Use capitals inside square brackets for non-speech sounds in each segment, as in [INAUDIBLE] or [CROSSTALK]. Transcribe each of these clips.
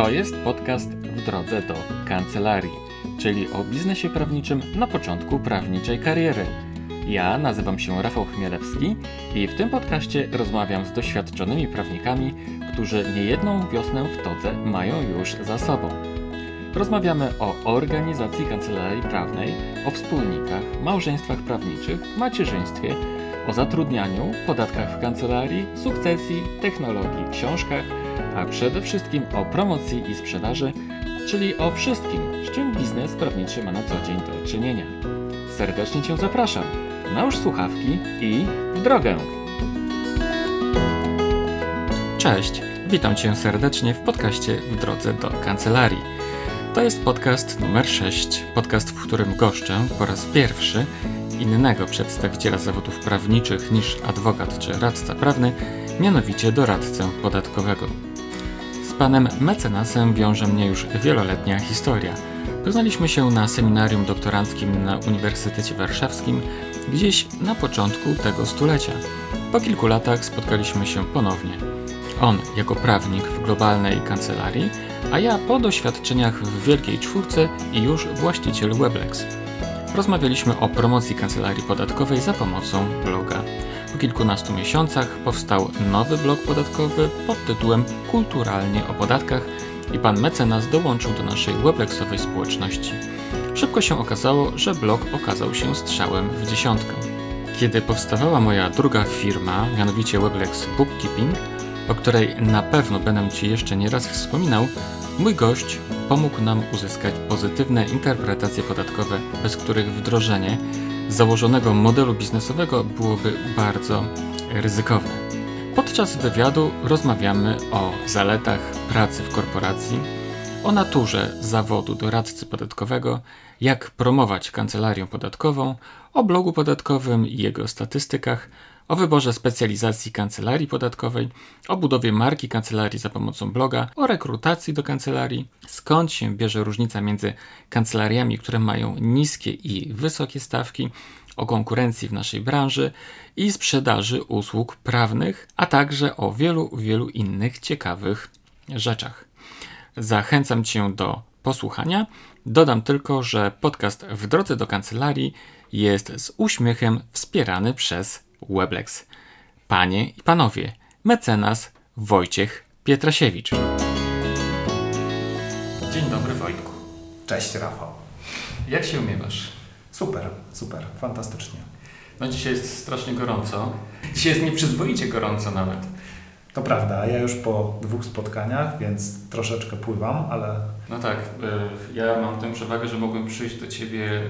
To jest podcast w drodze do kancelarii, czyli o biznesie prawniczym na początku prawniczej kariery. Ja nazywam się Rafał Chmielewski i w tym podcaście rozmawiam z doświadczonymi prawnikami, którzy niejedną wiosnę w todze mają już za sobą. Rozmawiamy o organizacji kancelarii prawnej, o wspólnikach, małżeństwach prawniczych, macierzyństwie, o zatrudnianiu, podatkach w kancelarii, sukcesji, technologii, książkach, a przede wszystkim o promocji i sprzedaży, czyli o wszystkim, z czym biznes prawniczy ma na co dzień do czynienia. Serdecznie Cię zapraszam. Nałóż słuchawki i w drogę! Cześć, witam Cię serdecznie w podcaście W drodze do kancelarii. To jest podcast numer 6, podcast, w którym goszczę po raz pierwszy innego przedstawiciela zawodów prawniczych niż adwokat czy radca prawny, mianowicie doradcę podatkowego. Panem mecenasem wiąże mnie już wieloletnia historia. Poznaliśmy się na seminarium doktoranckim na Uniwersytecie Warszawskim gdzieś na początku tego stulecia. Po kilku latach spotkaliśmy się ponownie. On jako prawnik w globalnej kancelarii, a ja po doświadczeniach w Wielkiej Czwórce i już właściciel Weblex. Rozmawialiśmy o promocji kancelarii podatkowej za pomocą bloga. Po kilkunastu miesiącach powstał nowy blog podatkowy pod tytułem Kulturalnie o podatkach i pan mecenas dołączył do naszej weblexowej społeczności. Szybko się okazało, że blog okazał się strzałem w dziesiątkę. Kiedy powstawała moja druga firma, mianowicie Weblex Bookkeeping, o której na pewno będę Ci jeszcze nie raz wspominał, mój gość pomógł nam uzyskać pozytywne interpretacje podatkowe, bez których wdrożenie założonego modelu biznesowego byłoby bardzo ryzykowne. Podczas wywiadu rozmawiamy o zaletach pracy w korporacji, o naturze zawodu doradcy podatkowego, jak promować kancelarię podatkową, o blogu podatkowym i jego statystykach, o wyborze specjalizacji kancelarii podatkowej, o budowie marki kancelarii za pomocą bloga, o rekrutacji do kancelarii, skąd się bierze różnica między kancelariami, które mają niskie i wysokie stawki, o konkurencji w naszej branży i sprzedaży usług prawnych, a także o wielu, wielu innych ciekawych rzeczach. Zachęcam Cię do posłuchania. Dodam tylko, że podcast w drodze do kancelarii jest z uśmiechem wspierany przez Weblex. Panie i panowie, mecenas Wojciech Pietrasiewicz. Dzień dobry Wojtku. Cześć Rafał. Jak się umiewasz? Super, super, fantastycznie. No dzisiaj jest strasznie gorąco. Dzisiaj jest nieprzyzwoicie gorąco nawet. To prawda, ja już po dwóch spotkaniach, więc troszeczkę pływam, ale... No tak, y, ja mam tę przewagę, że mogłem przyjść do Ciebie y,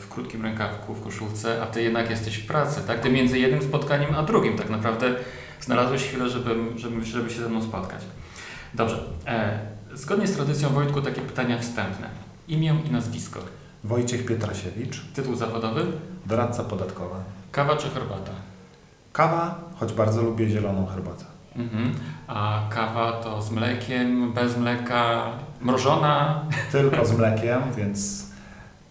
w krótkim rękawku, w koszulce, a Ty jednak jesteś w pracy, tak? Ty między jednym spotkaniem a drugim tak naprawdę znalazłeś chwilę, żeby, żeby, żeby się ze mną spotkać. Dobrze, e, zgodnie z tradycją Wojtku takie pytania wstępne. Imię i nazwisko. Wojciech Pietrasiewicz. Tytuł zawodowy? Doradca podatkowy. Kawa czy herbata? Kawa, choć bardzo lubię zieloną herbatę. Mhm. A kawa to z mlekiem, bez mleka, mrożona? Tylko z mlekiem, więc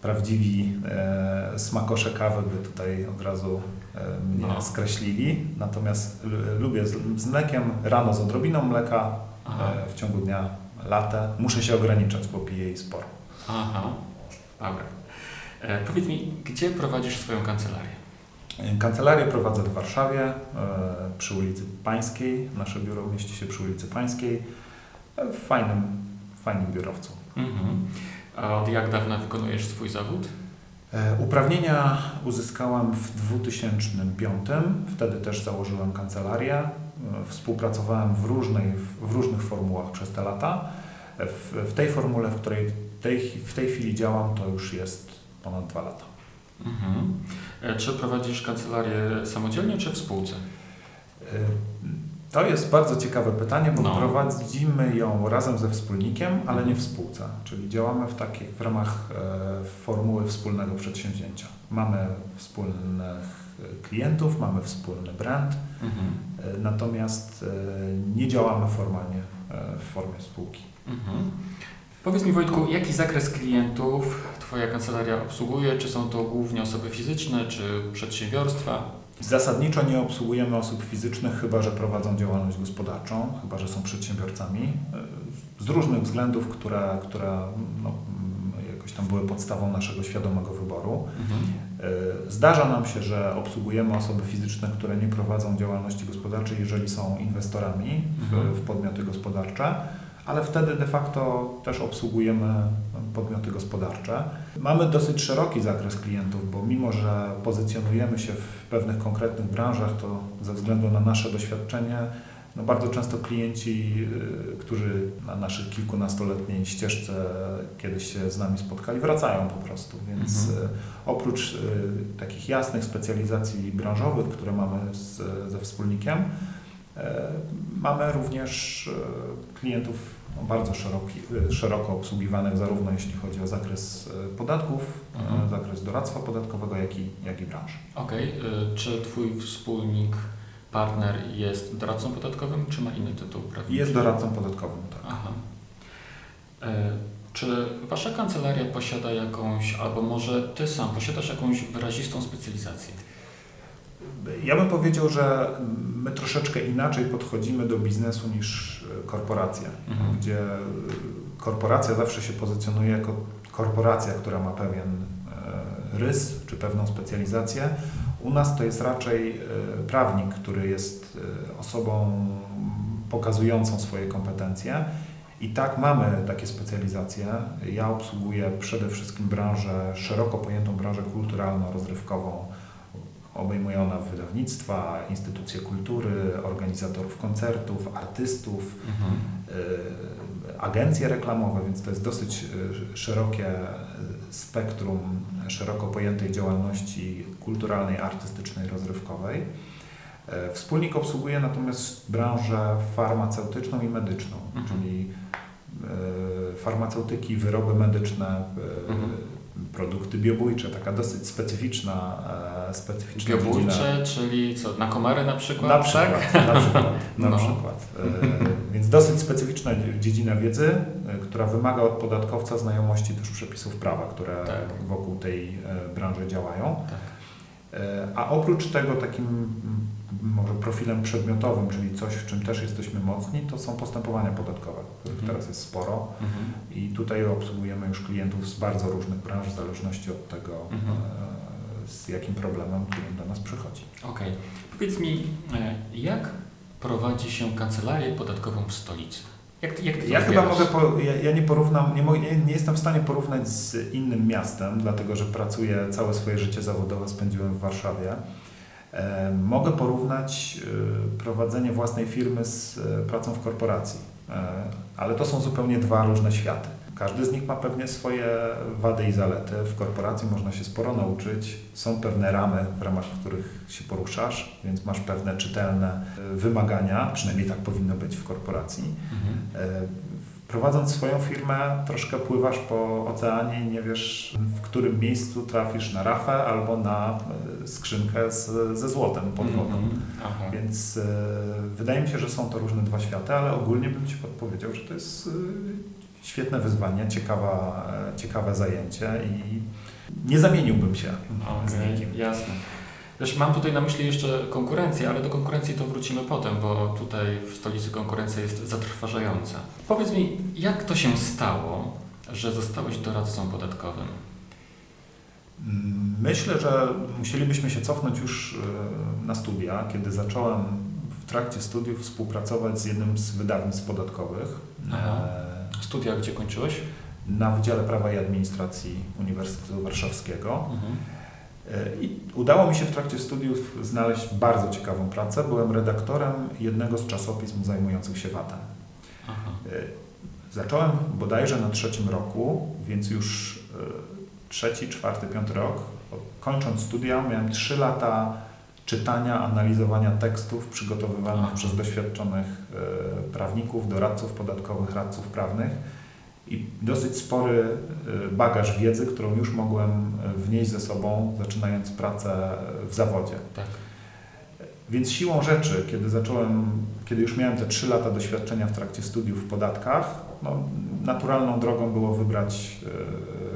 prawdziwi e, smakosze kawy by tutaj od razu e, mnie no. skreślili. Natomiast lubię z, z, mlekiem, rano z odrobiną mleka, e, w ciągu dnia latę. Muszę się ograniczać, bo piję jej sporo. Aha, dobra. E, powiedz mi, gdzie prowadzisz swoją kancelarię? Kancelarię prowadzę w Warszawie e, przy ulicy Pańskiej. Nasze biuro mieści się przy ulicy Pańskiej e, w fajnym, fajnym biurowcu. Mhm. A od jak dawna wykonujesz swój zawód? E, uprawnienia uzyskałem w 2005. Wtedy też założyłem kancelarię. Współpracowałem w, różnej, w różnych formułach przez te lata. W, w tej formule, w której tej, w tej chwili działam, to już jest ponad dwa lata. Mhm. E, czy prowadzisz kancelarię samodzielnie, czy w spółce? E, to jest bardzo ciekawe pytanie, bo no. prowadzimy ją razem ze wspólnikiem, ale nie w spółce. Czyli działamy w takich w ramach e, formuły wspólnego przedsięwzięcia. Mamy wspólnych klientów, mamy wspólny brand, mhm. natomiast nie działamy formalnie w formie spółki. Mhm. Powiedz mi Wojtku, jaki zakres klientów Twoja kancelaria obsługuje? Czy są to głównie osoby fizyczne, czy przedsiębiorstwa? Zasadniczo nie obsługujemy osób fizycznych, chyba że prowadzą działalność gospodarczą, chyba że są przedsiębiorcami. Z różnych względów, które, które no, jakoś tam były podstawą naszego świadomego wyboru. Mhm. Zdarza nam się, że obsługujemy osoby fizyczne, które nie prowadzą działalności gospodarczej, jeżeli są inwestorami w, mhm. w podmioty gospodarcze ale wtedy de facto też obsługujemy podmioty gospodarcze. Mamy dosyć szeroki zakres klientów, bo mimo, że pozycjonujemy się w pewnych konkretnych branżach, to ze względu na nasze doświadczenie, no bardzo często klienci, y, którzy na naszej kilkunastoletniej ścieżce kiedyś się z nami spotkali, wracają po prostu. Więc mhm. Y, oprócz y, takich jasnych specjalizacji branżowych, które mamy z, ze wspólnikiem, mamy również klientów bardzo szeroki, szeroko obsługiwanych, zarówno jeśli chodzi o zakres e, podatków, e, mhm. zakres doradztwa podatkowego, jak i, jak i branż. Okej, okay. czy Twój wspólnik, partner jest doradcą podatkowym, czy ma inny tytuł prawniczy? Jest doradcą podatkowym, tak. Aha. E, czy Wasza kancelaria posiada jakąś, albo może Ty sam posiadasz jakąś wyrazistą specjalizację? Ja bym powiedział, że my troszeczkę inaczej podchodzimy do biznesu niż e, korporacja, mhm. gdzie e, korporacja zawsze się pozycjonuje jako korporacja, która ma pewien e, rys czy pewną specjalizację. U nas to jest raczej prawnik, który jest osobą pokazującą swoje kompetencje. I tak mamy takie specjalizacje. Ja obsługuję przede wszystkim branżę, szeroko pojętą branżę kulturalno-rozrywkową, Obejmuje ona wydawnictwa, instytucje kultury, organizatorów koncertów, artystów, mhm. Y, agencje reklamowe, więc to jest dosyć y, szerokie y, spektrum szeroko pojętej działalności kulturalnej, artystycznej, rozrywkowej. Wspólnik obsługuje natomiast branżę farmaceutyczną i medyczną, mhm. czyli farmaceutyki, wyroby medyczne, mhm produkty biobójcze, taka dosyć specyficzna, e, specyficzna Biobójcze, dziedzina. czyli co, na komary na przykład? Na przykład, tak? na przykład. Na no. przykład. E, więc dosyć specyficzna dziedzina wiedzy, e, która wymaga od podatkowca znajomości też przepisów prawa, które tak. wokół tej e, branży działają. Tak. E, a oprócz tego takim może profilem przedmiotowym, czyli coś, w czym też jesteśmy mocni, to są postępowania podatkowe, których mhm. teraz jest sporo mhm. i tutaj obsługujemy już klientów z bardzo różnych branż, w zależności od tego, mhm. E, z jakim problemem klient do nas przychodzi. Okej. Okay. Powiedz mi, e, jak prowadzi się kancelarię podatkową w stolicy? Jak, jak ja chyba mogę, po, ja, ja, nie porównam, nie, nie, nie, jestem w stanie porównać z innym miastem, dlatego że pracuję, całe swoje życie zawodowe spędziłem w Warszawie. E, mogę porównać e, prowadzenie własnej firmy z e, pracą w korporacji, ale to są zupełnie dwa różne światy. Każdy z nich ma pewnie swoje wady i zalety. W korporacji można się sporo nauczyć. Są pewne ramy, w ramach których się poruszasz, więc masz pewne czytelne wymagania, przynajmniej tak powinno być w korporacji. Mhm. Prowadząc swoją firmę, troszkę pływasz po oceanie i nie wiesz, w którym miejscu trafisz na rafę albo na e, skrzynkę z, ze złotem pod wodą. Mm -hmm. Więc y, wydaje mi się, że są to różne dwa światy, ale ogólnie bym Ci podpowiedział, że to jest y, świetne wyzwanie, ciekawa, ciekawe zajęcie i nie zamieniłbym się okay, z nikim. Jasne. Wiesz, mam tutaj na myśli jeszcze konkurencję, ale do konkurencji to wrócimy potem, bo tutaj w stolicy konkurencja jest zatrważająca. Powiedz mi, jak to się stało, że zostałeś doradcą podatkowym? Myślę, że musielibyśmy się cofnąć już e, na studia, kiedy zacząłem w trakcie studiów współpracować z jednym z wydawnictw podatkowych. Aha. E, studia gdzie kończyłeś? Na Wydziale Prawa i Administracji Uniwersytetu Warszawskiego. Mhm. I udało mi się w trakcie studiów znaleźć bardzo ciekawą pracę. Byłem redaktorem jednego z czasopism zajmujących się VAT-em. E, zacząłem bodajże na trzecim roku, więc już e, trzeci, czwarty, piąty rok. Kończąc studia miałem trzy lata czytania, analizowania tekstów przygotowywanych Aha. przez doświadczonych e, prawników, doradców podatkowych, radców prawnych i dosyć spory y, bagaż wiedzy, którą już mogłem y, wnieść ze sobą, zaczynając pracę w zawodzie. Tak. Więc siłą rzeczy, kiedy zacząłem, kiedy już miałem te trzy lata doświadczenia w trakcie studiów w podatkach, no, naturalną drogą było wybrać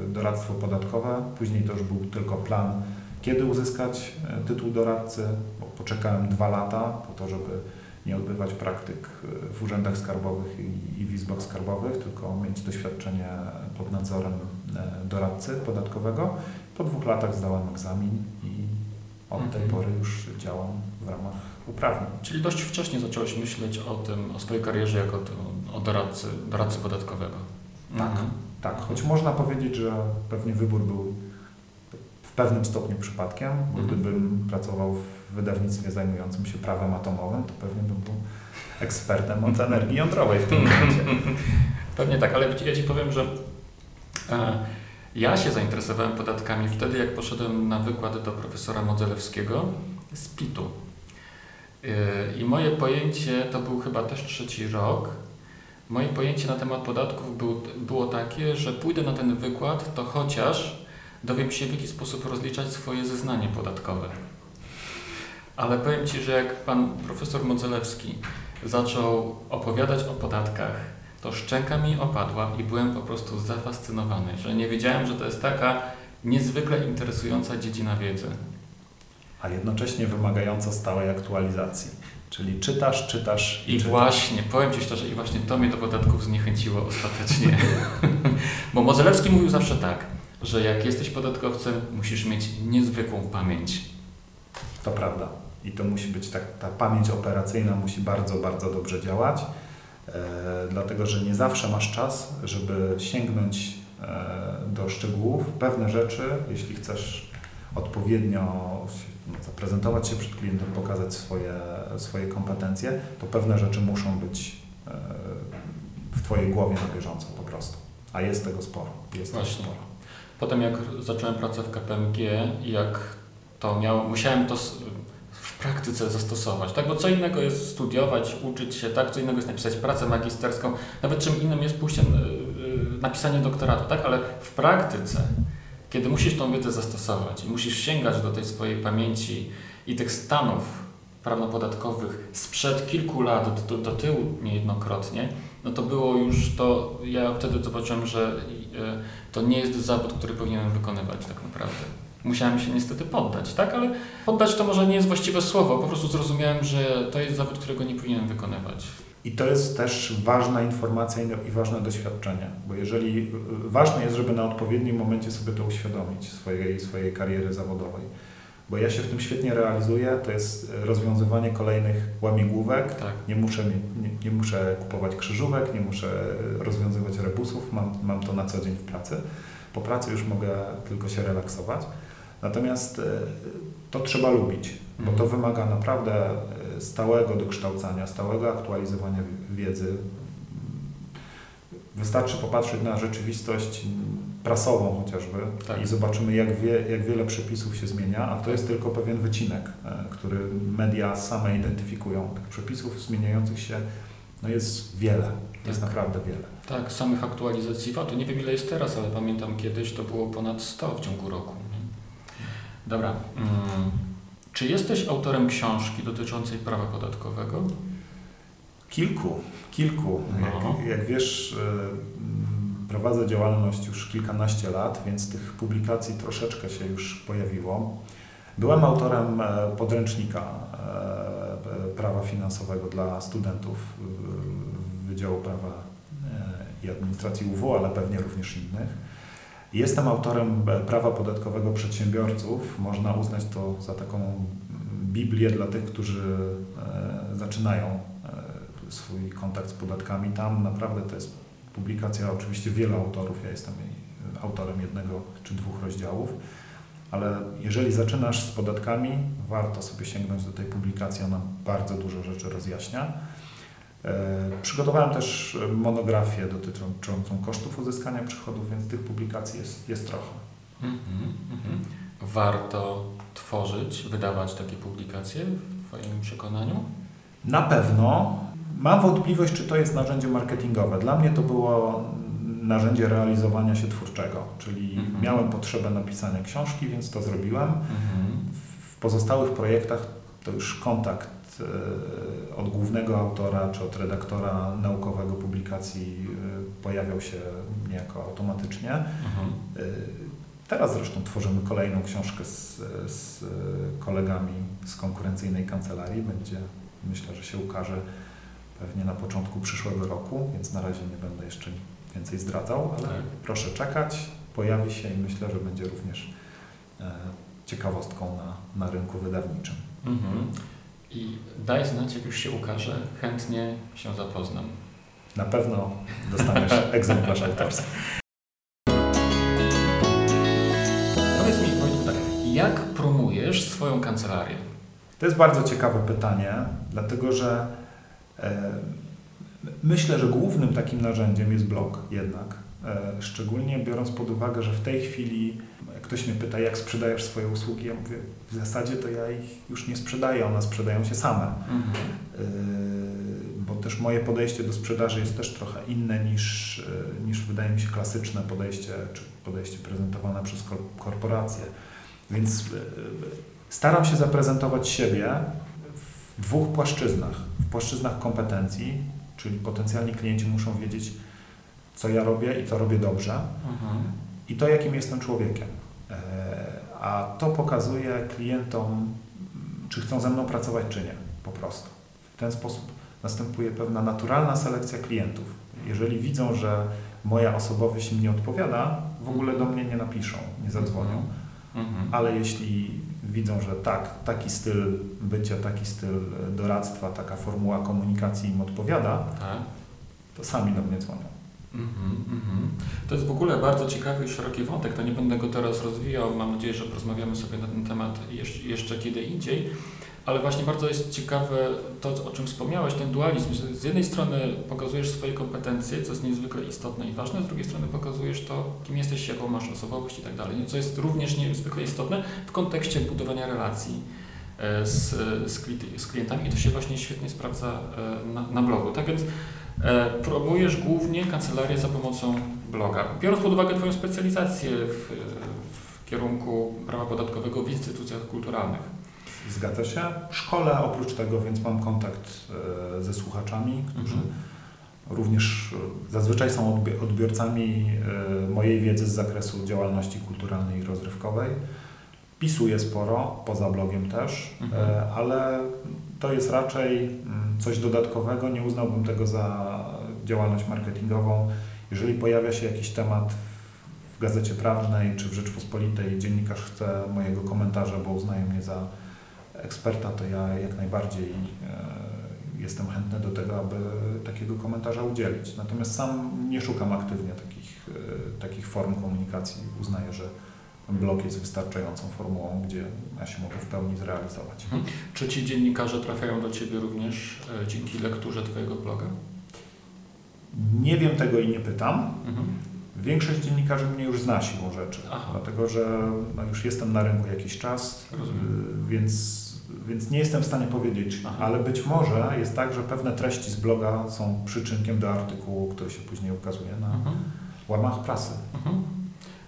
y, doradztwo podatkowe. Później to już był tylko plan kiedy uzyskać tytuł doradcy, bo poczekałem dwa lata po to, żeby nie odbywać praktyk e, w urzędach skarbowych i, w izbach skarbowych, tylko mieć doświadczenie pod nadzorem e, doradcy podatkowego. Po dwóch latach zdałem egzamin i od tej Mhm. pory już działam w ramach uprawnień. Czyli dość wcześnie zacząłeś myśleć o tym, o swojej karierze jako o doradcy, doradcy podatkowego. Tak. Mhm. Tak, choć można powiedzieć, że pewnie wybór był w pewnym stopniu przypadkiem, bo Mhm. gdybym pracował w wydawnictwie zajmującym się prawem atomowym, to pewnie bym był ekspertem od energii jądrowej w tym momencie. [LAUGHS] Pewnie tak, ale ja Ci powiem, że e, ja się zainteresowałem podatkami wtedy, jak poszedłem na wykład do profesora Modzelewskiego z PIT-u. E, I moje pojęcie, to był chyba też trzeci rok, moje pojęcie na temat podatków był, było takie, że pójdę na ten wykład, to chociaż dowiem się, w jaki sposób rozliczać swoje zeznanie podatkowe. Ale powiem Ci, że jak pan profesor Modzelewski zaczął opowiadać o podatkach, to szczęka mi opadła i byłem po prostu zafascynowany, że nie wiedziałem, że to jest taka niezwykle interesująca dziedzina wiedzy. A jednocześnie wymagająca stałej aktualizacji. Czyli czytasz, czytasz I czytasz. właśnie, powiem Ci szczerze, i właśnie to mnie do podatków zniechęciło ostatecznie. [LAUGHS] Bo Modzelewski mówił zawsze tak, że jak jesteś podatkowcem, musisz mieć niezwykłą pamięć. To prawda. I to musi być tak, ta pamięć operacyjna musi bardzo, bardzo dobrze działać, e, dlatego że nie zawsze masz czas, żeby sięgnąć e, do szczegółów. Pewne rzeczy, jeśli chcesz odpowiednio no, zaprezentować się przed klientem, pokazać swoje, swoje kompetencje, to pewne rzeczy muszą być e, w Twojej głowie na bieżąco po prostu. A jest tego sporo. Jest tego sporo. Potem jak zacząłem pracę w KPMG jak to miało, musiałem to praktyce zastosować, tak? Bo co innego jest studiować, uczyć się, tak? Co innego jest napisać pracę magisterską, nawet czym innym jest pójście, yy, yy, napisanie doktoratu, tak? Ale w praktyce, kiedy musisz tą wiedzę zastosować i musisz sięgać do tej swojej pamięci i tych stanów prawnopodatkowych sprzed kilku lat do, do tyłu niejednokrotnie, no to było już to, ja wtedy zobaczyłem, że yy, to nie jest zawód, który powinienem wykonywać tak naprawdę. Musiałem się niestety poddać, tak? Ale poddać to może nie jest właściwe słowo, po prostu zrozumiałem, że to jest zawód, którego nie powinienem wykonywać. I to jest też ważna informacja i- ważne doświadczenie, bo jeżeli y, ważne jest, żeby na odpowiednim momencie sobie to uświadomić swojej, swojej kariery zawodowej. Bo ja się w tym świetnie realizuję, to jest rozwiązywanie kolejnych łamigłówek. Tak. Nie muszę, nie, nie muszę kupować krzyżówek, nie muszę rozwiązywać rebusów, mam, mam to na co dzień w pracy. Po pracy już mogę tylko się relaksować. Natomiast y, to trzeba lubić, bo to wymaga naprawdę y, stałego dokształcania, stałego aktualizowania wi- wiedzy. Wystarczy popatrzeć na rzeczywistość prasową chociażby Tak. i zobaczymy, jak, wie, jak wiele przepisów się zmienia, a to jest tylko pewien wycinek, e, który media same identyfikują. Tych przepisów zmieniających się no jest wiele, jest Tak. naprawdę wiele. Tak, samych aktualizacji VAT-u. Nie wiem ile jest teraz, ale pamiętam kiedyś to było ponad 100 w ciągu roku. Dobra. Mm. Czy jesteś autorem książki dotyczącej prawa podatkowego? Kilku, kilku. No. Jak, jak wiesz, e, mm, prowadzę działalność już kilkanaście lat, więc tych publikacji troszeczkę się już pojawiło. Byłem autorem e, podręcznika e, prawa finansowego dla studentów Wydziału Prawa i Administracji UW, ale pewnie również innych. Jestem autorem e, prawa podatkowego przedsiębiorców. Można uznać to za taką Biblię dla tych, którzy e, zaczynają e, swój kontakt z podatkami. Tam naprawdę to jest publikacja oczywiście wielu autorów. Ja jestem autorem jednego czy dwóch rozdziałów. Ale jeżeli zaczynasz z podatkami, warto sobie sięgnąć do tej publikacji. Ona bardzo dużo rzeczy rozjaśnia. E, Przygotowałem też monografię dotyczącą kosztów uzyskania przychodów, więc tych publikacji jest, jest trochę. Mhm, mhm. Warto tworzyć, wydawać takie publikacje w Twoim przekonaniu? Na pewno. Mam wątpliwość, czy to jest narzędzie marketingowe. Dla mnie to było narzędzie realizowania się twórczego, czyli Mhm. miałem potrzebę napisania książki, więc to zrobiłem. Mhm. W pozostałych projektach to już kontakt e, od głównego autora czy od redaktora naukowego publikacji e, pojawiał się niejako automatycznie. Mhm. E, Teraz zresztą tworzymy kolejną książkę z, z kolegami z konkurencyjnej kancelarii. Będzie, myślę, że się ukaże pewnie na początku przyszłego roku, więc na razie nie będę jeszcze więcej zdradzał, ale tak. proszę czekać, pojawi się i myślę, że będzie również ciekawostką na, na rynku wydawniczym. Mhm. I daj znać, jak już się ukaże, chętnie się zapoznam. Na pewno dostaniesz [LAUGHS] egzemplarz autorski. Powiedz mi, tak, jak promujesz swoją kancelarię? To jest bardzo ciekawe pytanie, dlatego że e, myślę, że głównym takim narzędziem jest blog jednak. E, szczególnie biorąc pod uwagę, że w tej chwili ktoś mnie pyta, jak sprzedajesz swoje usługi, ja mówię, w zasadzie to ja ich już nie sprzedaję, one sprzedają się same. Mhm. E, bo też moje podejście do sprzedaży jest też trochę inne niż, e, niż wydaje mi się klasyczne podejście, czy podejście prezentowane przez korporacje. Więc staram się zaprezentować siebie w dwóch płaszczyznach. W płaszczyznach kompetencji, czyli potencjalni klienci muszą wiedzieć, co ja robię i co robię dobrze mhm. i to, jakim jestem człowiekiem. E, a to pokazuje klientom, czy chcą ze mną pracować, czy nie, po prostu. W ten sposób następuje pewna naturalna selekcja klientów. Jeżeli widzą, że moja osobowość im nie odpowiada, w ogóle do mnie nie napiszą, nie zadzwonią. Mhm. Ale jeśli widzą, że tak, taki styl bycia, taki styl doradztwa, taka formuła komunikacji im odpowiada, tak. to sami do mnie dzwonią. Mm-hmm, mm-hmm. To jest w ogóle bardzo ciekawy i szeroki wątek. To nie będę go teraz rozwijał. Mam nadzieję, że porozmawiamy sobie na ten temat jeszcze kiedy indziej. Ale właśnie bardzo jest ciekawe to, o czym wspomniałeś, ten dualizm. Z jednej strony pokazujesz swoje kompetencje, co jest niezwykle istotne i ważne, z drugiej strony pokazujesz to, kim jesteś, jaką masz osobowość i tak dalej. Co jest również niezwykle istotne w kontekście budowania relacji e, z, z, klientami i to się właśnie świetnie sprawdza e, na, na blogu. Tak więc promujesz głównie kancelarię za pomocą bloga. Biorąc pod uwagę Twoją specjalizację w, w kierunku prawa podatkowego w instytucjach kulturalnych. Zgadza się. Szkole oprócz tego, więc mam kontakt e, ze słuchaczami, którzy mhm. również e, zazwyczaj są odbiorcami mojej wiedzy z zakresu działalności kulturalnej i rozrywkowej. Pisuję sporo, poza blogiem też, mhm. ale to jest raczej mm, coś dodatkowego. Nie uznałbym tego za działalność marketingową. Jeżeli pojawia się jakiś temat w Gazecie Prawnej czy w Rzeczpospolitej, dziennikarz chce mojego komentarza, bo uznaje mnie za eksperta, to ja jak najbardziej e, jestem chętny do tego, aby takiego komentarza udzielić. Natomiast sam nie szukam aktywnie takich, e, takich form komunikacji. Uznaję, że blog jest wystarczającą formułą, gdzie ja się mogę w pełni zrealizować. Mhm. Czy ci dziennikarze trafiają do Ciebie również e, dzięki lekturze Twojego bloga? Nie wiem tego i nie pytam. Mhm. Większość dziennikarzy mnie już zna siłą rzeczy, Aha. dlatego że no, już jestem na rynku jakiś czas, y, więc, więc nie jestem w stanie powiedzieć, Aha. ale być może jest tak, że pewne treści z bloga są przyczynkiem do artykułu, który się później ukazuje na mhm. łamach prasy. Mhm.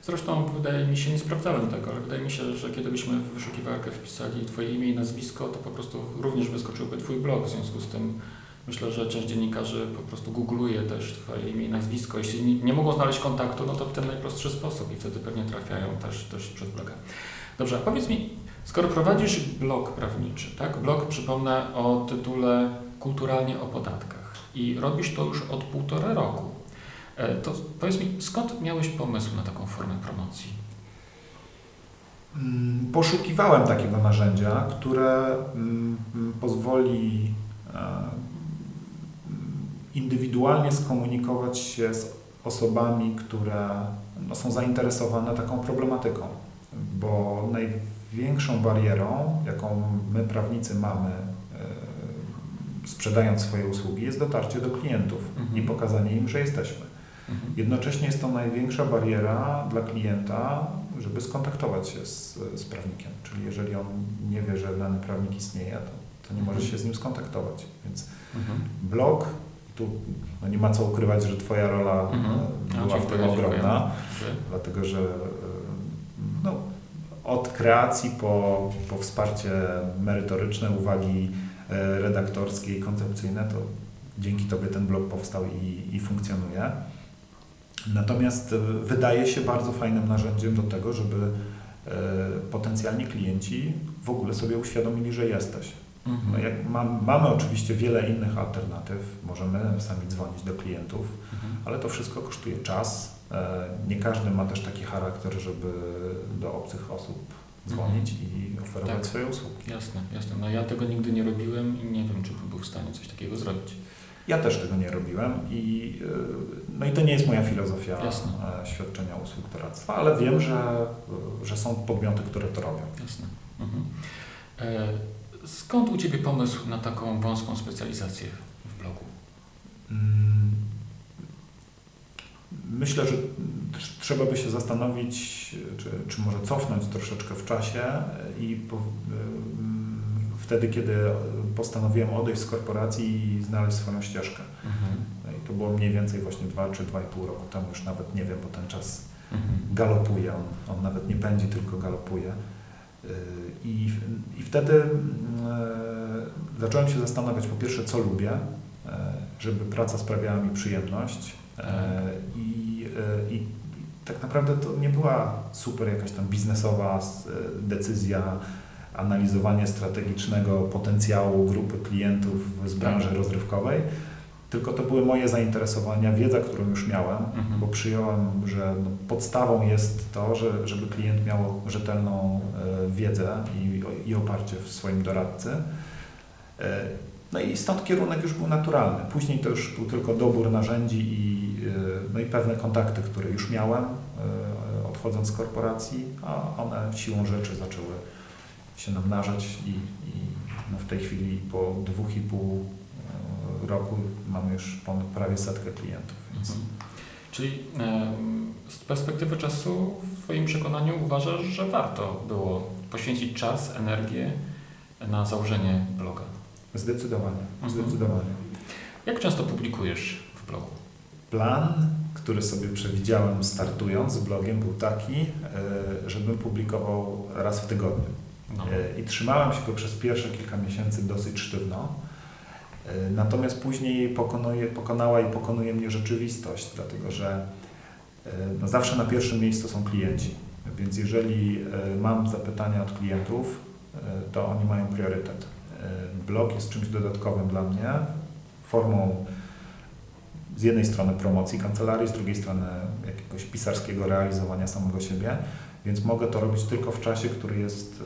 Zresztą wydaje mi się, nie sprawdzałem tego, ale wydaje mi się, że kiedy byśmy w wyszukiwarkę wpisali Twoje imię i nazwisko, to po prostu również wyskoczyłby Twój blog. W związku z tym myślę, że część dziennikarzy po prostu googluje też Twoje imię i nazwisko. Jeśli nie, mogą znaleźć kontaktu, no to w ten najprostszy sposób i wtedy pewnie trafiają też, też przez bloga. Dobrze, a powiedz mi, skoro prowadzisz blog prawniczy, tak? Blog, przypomnę, o tytule Kulturalnie o podatkach i robisz to już od półtora roku. E, to powiedz mi, skąd miałeś pomysł na taką formę promocji? Mm, poszukiwałem takiego narzędzia, które mm, pozwoli e, indywidualnie skomunikować się z osobami, które no, są zainteresowane taką problematyką. Bo największą barierą, jaką my prawnicy mamy, e, sprzedając swoje usługi, jest dotarcie do klientów mhm. i pokazanie im, że jesteśmy. Mhm. Jednocześnie jest to największa bariera dla klienta, żeby skontaktować się z, z prawnikiem. Czyli jeżeli on nie wie, że dany prawnik istnieje, to, to nie może mhm. się z nim skontaktować. Więc mhm. blog, tu no nie ma co ukrywać, że Twoja rola mhm. E, była w tym ogromna, dlatego że e, no, od kreacji po, po wsparcie merytoryczne, uwagi e, redaktorskie i koncepcyjne, to dzięki Tobie ten blog powstał i, i funkcjonuje. Natomiast wydaje się bardzo fajnym narzędziem do tego, żeby potencjalni klienci w ogóle sobie uświadomili, że jesteś. Mhm. No jak mam, mamy oczywiście wiele innych alternatyw, możemy sami dzwonić do klientów, mhm. ale to wszystko kosztuje czas. E, nie każdy ma też taki charakter, żeby do obcych osób dzwonić mhm. i oferować tak. swoje usługi. Jasne, jasne. No ja tego nigdy nie robiłem i nie wiem, czy bym był w stanie coś takiego zrobić. Ja też tego nie robiłem i, e, no i to nie jest moja filozofia Jasne. E, świadczenia usług doradztwa, ale wiem, że, że są podmioty, które to robią. Jasne. Mhm. E Skąd u Ciebie pomysł na taką wąską specjalizację w blogu? Mm, myślę, że trzeba by się zastanowić, czy, czy może cofnąć troszeczkę w czasie i po, wtedy, kiedy postanowiłem odejść z korporacji i znaleźć swoją ścieżkę. Mhm. No I to było mniej więcej właśnie 2 czy 2,5 roku temu, już nawet nie wiem, bo ten czas mhm. galopuje, on, on nawet nie pędzi, tylko galopuje. I, I wtedy e, zacząłem się zastanawiać po pierwsze, co lubię, e, żeby praca sprawiała mi przyjemność e, i, i tak naprawdę to nie była super jakaś tam biznesowa decyzja, analizowanie strategicznego potencjału grupy klientów z branży tak. rozrywkowej, tylko to były moje zainteresowania, wiedza, którą już miałem, mhm. bo przyjąłem, że no, podstawą jest to, że, żeby klient miał rzetelną e, wiedzę i, i oparcie w swoim doradcy. E, no i stąd kierunek już był naturalny. Później to już był tylko dobór narzędzi i, e, no i pewne kontakty, które już miałem odchodząc z korporacji, a one siłą rzeczy zaczęły się namnażać i, i no w tej chwili po dwóch i pół roku mamy już ponad prawie setkę klientów. Więc... Mhm. Czyli z perspektywy czasu w Twoim przekonaniu uważasz, że warto było poświęcić czas, energię na założenie bloga? Zdecydowanie, mhm. zdecydowanie. Jak często publikujesz w blogu? Plan, który sobie przewidziałem startując z blogiem był taki, e, żebym publikował raz w tygodniu. No. E, I trzymałem się go przez pierwsze kilka miesięcy dosyć sztywno. E, natomiast później pokonuje, pokonała i pokonuje mnie rzeczywistość, dlatego że e, no zawsze na pierwszym miejscu są klienci. Więc jeżeli mam zapytania od klientów, to oni mają priorytet. Blog jest czymś dodatkowym dla mnie, formą z jednej strony promocji kancelarii, z drugiej strony jakiegoś pisarskiego realizowania samego siebie, więc mogę to robić tylko w czasie, który jest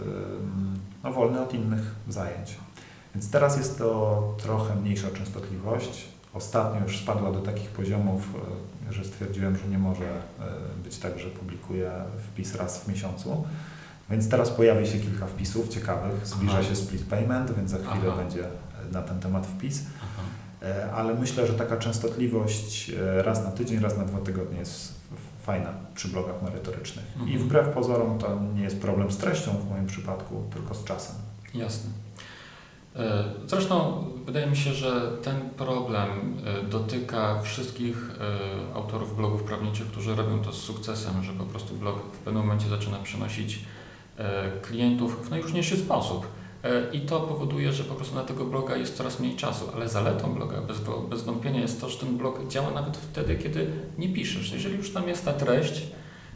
no, wolny od innych zajęć. Więc teraz jest to trochę mniejsza częstotliwość. Ostatnio już spadła do takich poziomów, e, że stwierdziłem, że nie może e, być tak, że publikuję wpis raz w miesiącu. Więc teraz pojawi się kilka wpisów ciekawych. Zbliża Aha. się split payment, więc za chwilę Aha. będzie na ten temat wpis. Aha. E, ale myślę, że taka częstotliwość raz na tydzień, raz na dwa tygodnie jest fajna przy blogach merytorycznych. Mhm. I wbrew pozorom to nie jest problem z treścią w moim przypadku, tylko z czasem. Jasne. E, zresztą wydaje mi się, że ten problem e, dotyka wszystkich e, autorów blogów prawniczych, którzy robią to z sukcesem, że po prostu blog w pewnym momencie zaczyna przynosić klientów w najróżniejszy sposób. I to powoduje, że po prostu na tego bloga jest coraz mniej czasu, ale zaletą bloga bez, bez wątpienia jest to, że ten blog działa nawet wtedy, kiedy nie piszesz. Jeżeli już tam jest ta treść,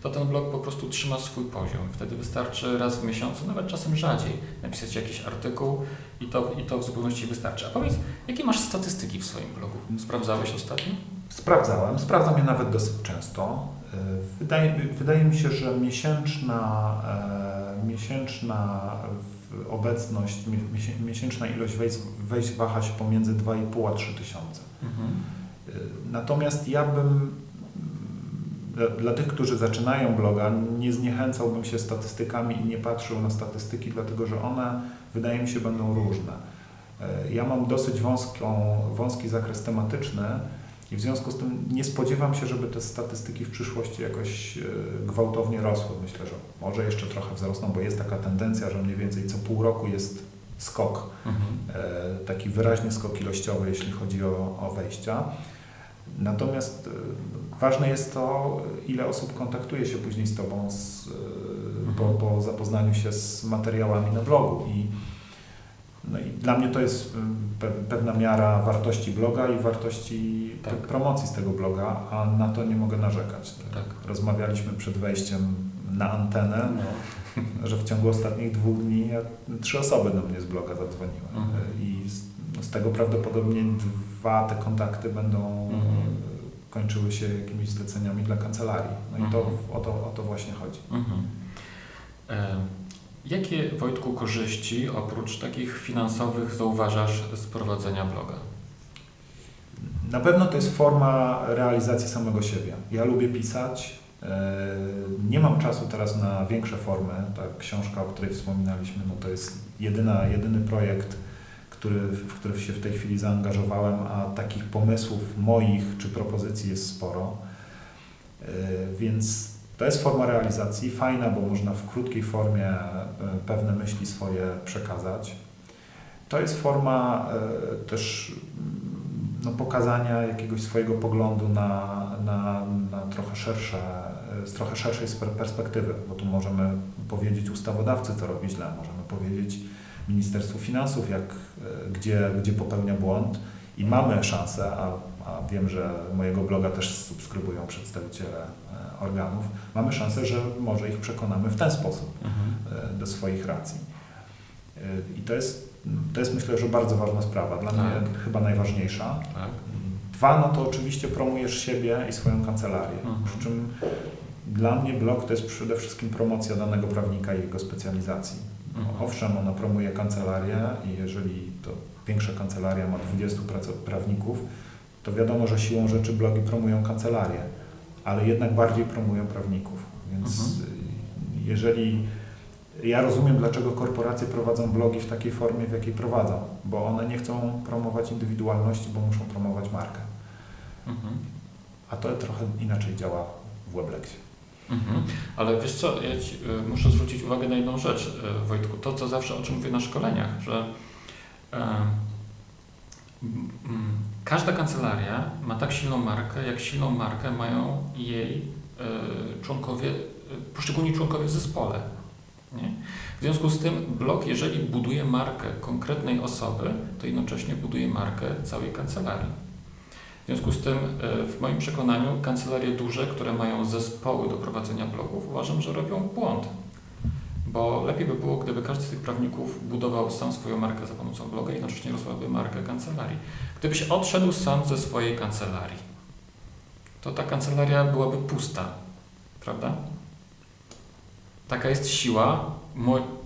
to ten blog po prostu trzyma swój poziom. Wtedy wystarczy raz w miesiącu, nawet czasem rzadziej, napisać jakiś artykuł i to, i to w zupełności wystarczy. A powiedz, jakie masz statystyki w swoim blogu? Sprawdzałeś ostatnio? Sprawdzałem, sprawdzam je nawet dosyć często. E, wydaje, wydaje mi się, że miesięczna, e, miesięczna obecność, miesięczna ilość wejść, wejść waha się pomiędzy 2,5 a 3 tysiące. Mhm. E, natomiast ja bym dla, dla, tych, którzy zaczynają bloga, nie zniechęcałbym się statystykami i nie patrzył na statystyki, dlatego że one, wydaje mi się, będą różne. E, ja mam dosyć wąską, wąski zakres tematyczny i w związku z tym nie spodziewam się, żeby te statystyki w przyszłości jakoś e, gwałtownie rosły. Myślę, że może jeszcze trochę wzrosną, bo jest taka tendencja, że mniej więcej co pół roku jest skok, mhm. E, taki wyraźny skok ilościowy, jeśli chodzi o, o wejścia. Natomiast e, ważne jest to, ile osób kontaktuje się później z Tobą z, e, po, mhm. po zapoznaniu się z materiałami na blogu. I No i dla mnie to jest pewna miara wartości bloga i wartości tak. promocji z tego bloga, a na to nie mogę narzekać. Tak. Rozmawialiśmy przed wejściem na antenę, no. [LAUGHS] że w ciągu ostatnich dwóch dni trzy osoby do mnie z bloga zadzwoniły. Mhm. I z, no z, tego prawdopodobnie dwa te kontakty będą mhm. kończyły się jakimiś zleceniami dla kancelarii. No i to, mhm. o, to, o to właśnie chodzi. Mhm. E Jakie, Wojtku, korzyści oprócz takich finansowych zauważasz z prowadzenia bloga? Na pewno to jest forma realizacji samego siebie. Ja lubię pisać. E, nie mam czasu teraz na większe formy. Ta książka, o której wspominaliśmy, no to jest jedyna, jedyny projekt, który, w który się w tej chwili zaangażowałem, a takich pomysłów moich czy propozycji jest sporo. E, więc to jest forma realizacji, fajna, bo można w krótkiej formie e, pewne myśli swoje przekazać. To jest forma e, też mm, no, pokazania jakiegoś swojego poglądu na, na, na trochę szersze, z trochę szerszej perspektywy, bo tu możemy powiedzieć ustawodawcy, co robi źle, możemy powiedzieć Ministerstwu Finansów, jak, e, gdzie, gdzie popełnia błąd i mamy szansę, a, a wiem, że mojego bloga też subskrybują przedstawiciele organów, mamy szansę, że może ich przekonamy w ten sposób mhm. E, do swoich racji. E, I to jest, to jest myślę, że bardzo ważna sprawa, dla tak. mnie chyba najważniejsza. Tak. Dwa, no to oczywiście promujesz siebie i swoją kancelarię. Mhm. Przy czym dla mnie blog to jest przede wszystkim promocja danego prawnika i jego specjalizacji. Mhm. Owszem, ona promuje kancelarię i jeżeli to większa kancelaria ma 20 prawników, to wiadomo, że siłą rzeczy blogi promują kancelarię ale jednak bardziej promują prawników. Więc mhm. jeżeli ja rozumiem, dlaczego korporacje prowadzą blogi w takiej formie, w jakiej prowadzą, bo one nie chcą promować indywidualności, bo muszą promować markę. Mhm. A to trochę inaczej działa w Weblexie. Mhm. Ale wiesz co, ja ci, y, muszę zwrócić uwagę na jedną rzecz, y, Wojtku, to co zawsze o czym mówię na szkoleniach, że y, każda kancelaria ma tak silną markę, jak silną markę mają jej e, członkowie, e, poszczególni członkowie w zespole. Nie? W związku z tym blog, jeżeli buduje markę konkretnej osoby, to jednocześnie buduje markę całej kancelarii. W związku z tym, e, w moim przekonaniu, kancelarie duże, które mają zespoły do prowadzenia blogów, uważam, że robią błąd bo lepiej by było, gdyby każdy z tych prawników budował sam swoją markę za pomocą bloga i jednocześnie rozwijałby markę kancelarii. Gdybyś odszedł sam ze swojej kancelarii, to ta kancelaria byłaby pusta, prawda? Taka jest siła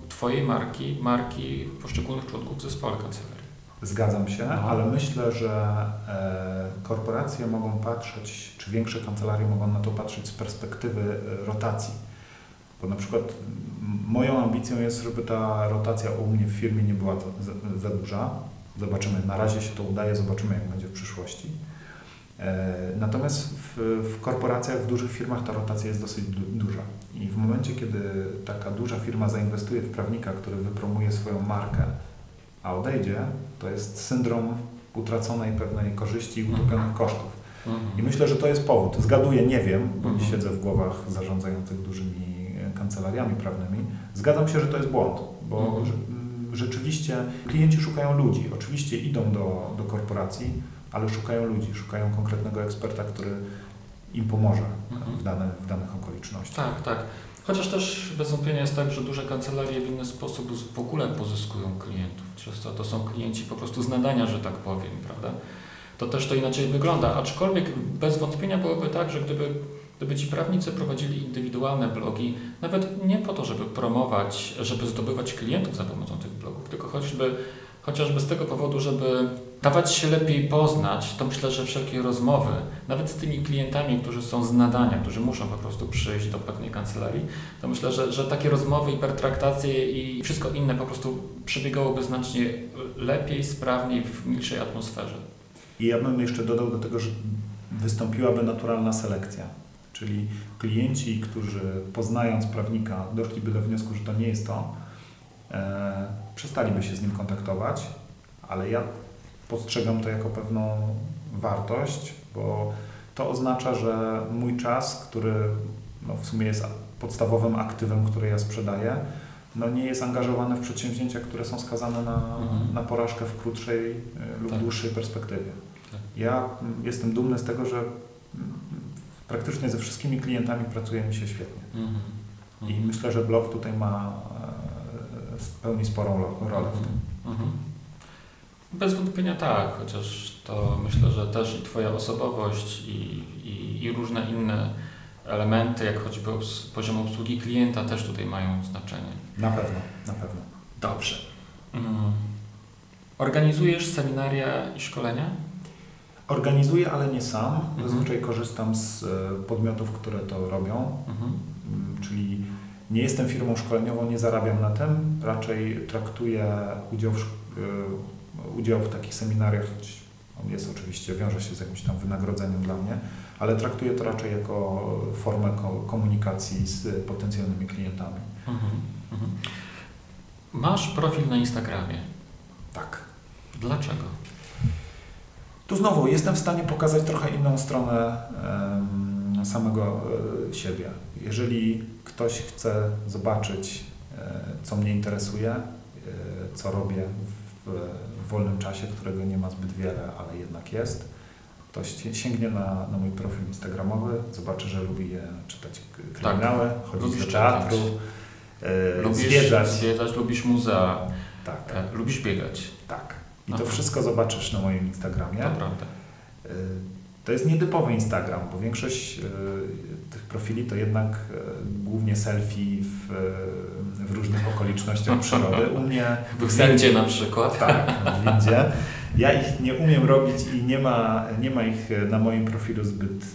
Twojej marki, marki poszczególnych członków w zespole kancelarii. Zgadzam się, no. ale myślę, że e, korporacje mogą patrzeć, czy większe kancelarie mogą na to patrzeć z perspektywy e, rotacji bo na przykład moją ambicją jest, żeby ta rotacja u mnie w firmie nie była za, za duża. Zobaczymy, na razie się to udaje, zobaczymy jak będzie w przyszłości. E, natomiast w, w, korporacjach, w dużych firmach ta rotacja jest dosyć du duża. I w momencie, kiedy taka duża firma zainwestuje w prawnika, który wypromuje swoją markę, a odejdzie, to jest syndrom utraconej pewnej korzyści i utopionych mhm. kosztów. Mhm. I myślę, że to jest powód. Zgaduję, nie wiem, bo nie mhm. siedzę w głowach zarządzających dużymi kancelariami prawnymi, zgadzam się, że to jest błąd, bo mhm. rzeczywiście klienci szukają ludzi. Oczywiście idą do, do korporacji, ale szukają ludzi, szukają konkretnego eksperta, który im pomoże mhm. w, dane, w danych okolicznościach. Tak, tak. Chociaż też bez wątpienia jest tak, że duże kancelarie w inny sposób w ogóle pozyskują klientów. Często to są klienci po prostu z nadania, że tak powiem, prawda? To też to inaczej wygląda. Aczkolwiek bez wątpienia byłoby tak, że gdyby Gdyby ci prawnicy prowadzili indywidualne blogi, nawet nie po to, żeby promować, żeby zdobywać klientów za pomocą tych blogów, tylko choćby, chociażby z tego powodu, żeby dawać się lepiej poznać, to myślę, że wszelkie rozmowy, nawet z tymi klientami, którzy są z nadania, którzy muszą po prostu przyjść do pewnej kancelarii, to myślę, że, że takie rozmowy i pertraktacje i wszystko inne po prostu przebiegałoby znacznie lepiej, sprawniej, w milszej atmosferze. I ja bym jeszcze dodał do tego, że wystąpiłaby naturalna selekcja Czyli klienci, którzy poznając prawnika doszliby do wniosku, że to nie jest to, e, przestaliby się z nim kontaktować, ale ja postrzegam to jako pewną wartość, bo to oznacza, że mój czas, który no, w sumie jest podstawowym aktywem, który ja sprzedaję, no nie jest angażowane w przedsięwzięcia, które są skazane na, mhm. na porażkę w krótszej lub tak. dłuższej perspektywie. Tak. Ja jestem dumny z tego, że praktycznie ze wszystkimi klientami pracuje mi się świetnie. Mhm. I mhm. myślę, że blog tutaj ma pełni sporą rolę w tym. Mhm. Bez wątpienia tak, chociaż to myślę, że też i Twoja osobowość i, i, i różne inne elementy, jak choćby poziom obsługi klienta też tutaj mają znaczenie. Na pewno, na pewno. Dobrze. Mm. Organizujesz seminaria i szkolenia? Organizuję, ale nie sam. Mhm. Zazwyczaj korzystam z e, podmiotów, które to robią, mhm. Mm, czyli nie jestem firmą szkoleniową, nie zarabiam na tym, raczej traktuję udział w, e, udział w takich seminariach, choć on jest oczywiście, wiąże się z jakimś tam wynagrodzeniem dla mnie, ale traktuję to raczej jako formę komunikacji z potencjalnymi klientami. Mhm, mhm. Masz profil na Instagramie. Tak. Dlaczego? Tu znowu jestem w stanie pokazać trochę inną stronę samego e, siebie. Jeżeli ktoś chce zobaczyć, e, co mnie interesuje, e, co robię w, wolnym czasie, którego nie ma zbyt wiele, ale jednak jest, to sięgnie na, na mój profil instagramowy, zobaczy, że lubię czytać kryminały, tak. chodzić do teatru, lubisz zwiedzać. zwiedzać. Lubisz muzea, tak. Lubisz biegać. Tak. I Aha. to wszystko zobaczysz na moim Instagramie. To to jest nietypowy Instagram, bo większość e, tych profili to jednak e, głównie selfie w, w różnych okolicznościach [LAUGHS] przyrody. U mnie w windzie na przykład. Tak, w windzie. Ja ich nie umiem robić i nie ma, nie ma ich na moim profilu zbyt,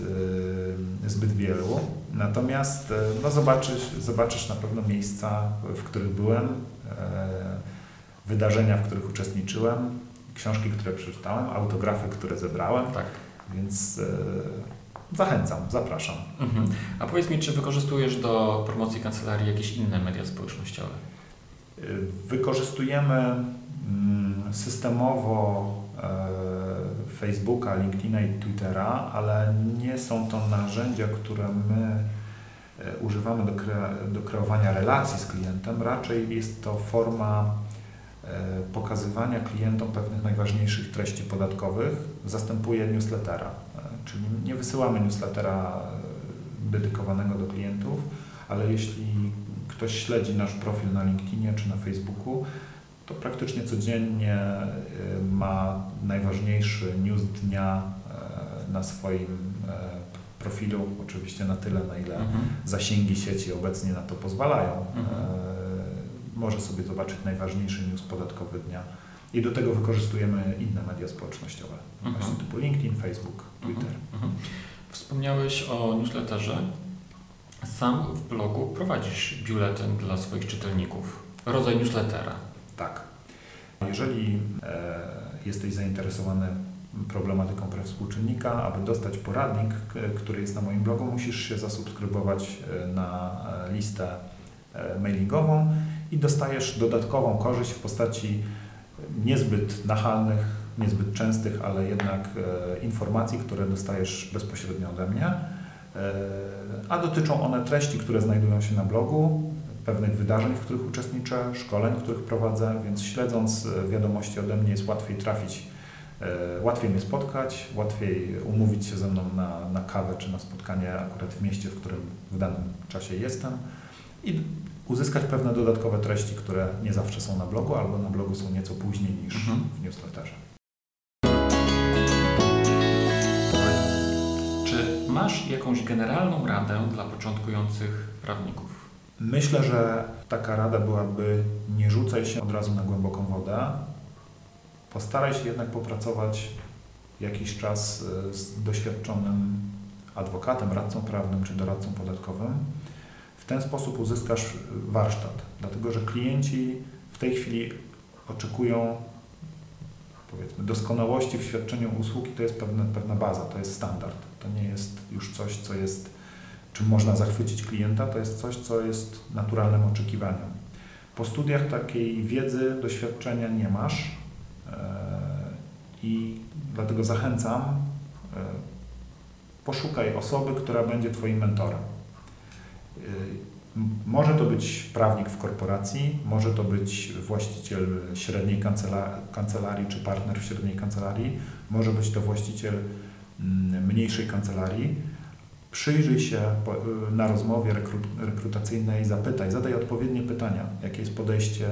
zbyt wielu. Natomiast no zobaczysz, zobaczysz na pewno miejsca, w których byłem, wydarzenia, w których uczestniczyłem, książki, które przeczytałem, autografy, które zebrałem. Tak. Więc e, zachęcam, zapraszam. Mhm. A powiedz mi, czy wykorzystujesz do promocji kancelarii jakieś inne media społecznościowe? E, wykorzystujemy mm, systemowo e, Facebooka, LinkedIna i Twittera, ale nie są to narzędzia, które my używamy do, kre do kreowania relacji z klientem. Raczej jest to forma E, pokazywania klientom pewnych najważniejszych treści podatkowych zastępuje newslettera. E, czyli nie wysyłamy newslettera e, dedykowanego do klientów, ale jeśli ktoś śledzi nasz profil na LinkedInie czy na Facebooku, to praktycznie codziennie ma najważniejszy news dnia na swoim profilu, oczywiście na tyle, na ile mhm. zasięgi sieci obecnie na to pozwalają. Mhm może sobie zobaczyć najważniejszy news podatkowy dnia. I do tego wykorzystujemy inne media społecznościowe, mhm. właśnie typu LinkedIn, Facebook, mhm. Twitter. Mhm. Wspomniałeś o newsletterze. Sam w blogu prowadzisz biuletyn dla swoich czytelników, rodzaj newslettera. Tak. Jeżeli e, jesteś zainteresowany problematyką praw współczynnika, aby dostać poradnik, który jest na moim blogu, musisz się zasubskrybować e, na e, listę e, mailingową i dostajesz dodatkową korzyść w postaci niezbyt nachalnych, niezbyt częstych, ale jednak e, informacji, które dostajesz bezpośrednio ode mnie, e, a dotyczą one treści, które znajdują się na blogu, pewnych wydarzeń, w których uczestniczę, szkoleń, których prowadzę, więc śledząc e, wiadomości ode mnie jest łatwiej trafić, łatwiej mnie spotkać, łatwiej umówić się ze mną na, na kawę czy na spotkanie akurat w mieście, w którym w danym czasie jestem. I uzyskać pewne dodatkowe treści, które nie zawsze są na blogu, albo na blogu są nieco później niż mhm. w newsletterze. Czy masz jakąś generalną radę dla początkujących prawników? Myślę, że taka rada byłaby nie rzucaj się od razu na głęboką wodę. Postaraj się jednak popracować jakiś czas e, z doświadczonym adwokatem, radcą prawnym czy doradcą podatkowym w ten sposób uzyskasz warsztat, dlatego że klienci w tej chwili oczekują powiedzmy doskonałości w świadczeniu usługi, to jest pewna, pewna baza, to jest standard. To nie jest już coś, co jest, czym można zachwycić klienta, to jest coś, co jest naturalnym oczekiwaniem. Po studiach takiej wiedzy, doświadczenia nie masz e, i dlatego zachęcam, e, poszukaj osoby, która będzie Twoim mentorem. Może to być prawnik w korporacji, może to być właściciel średniej kancelarii czy partner w średniej kancelarii, może być to właściciel mm, mniejszej kancelarii. Przyjrzyj się na rozmowie rekrutacyjnej, zapytaj, zadaj odpowiednie pytania, jakie jest podejście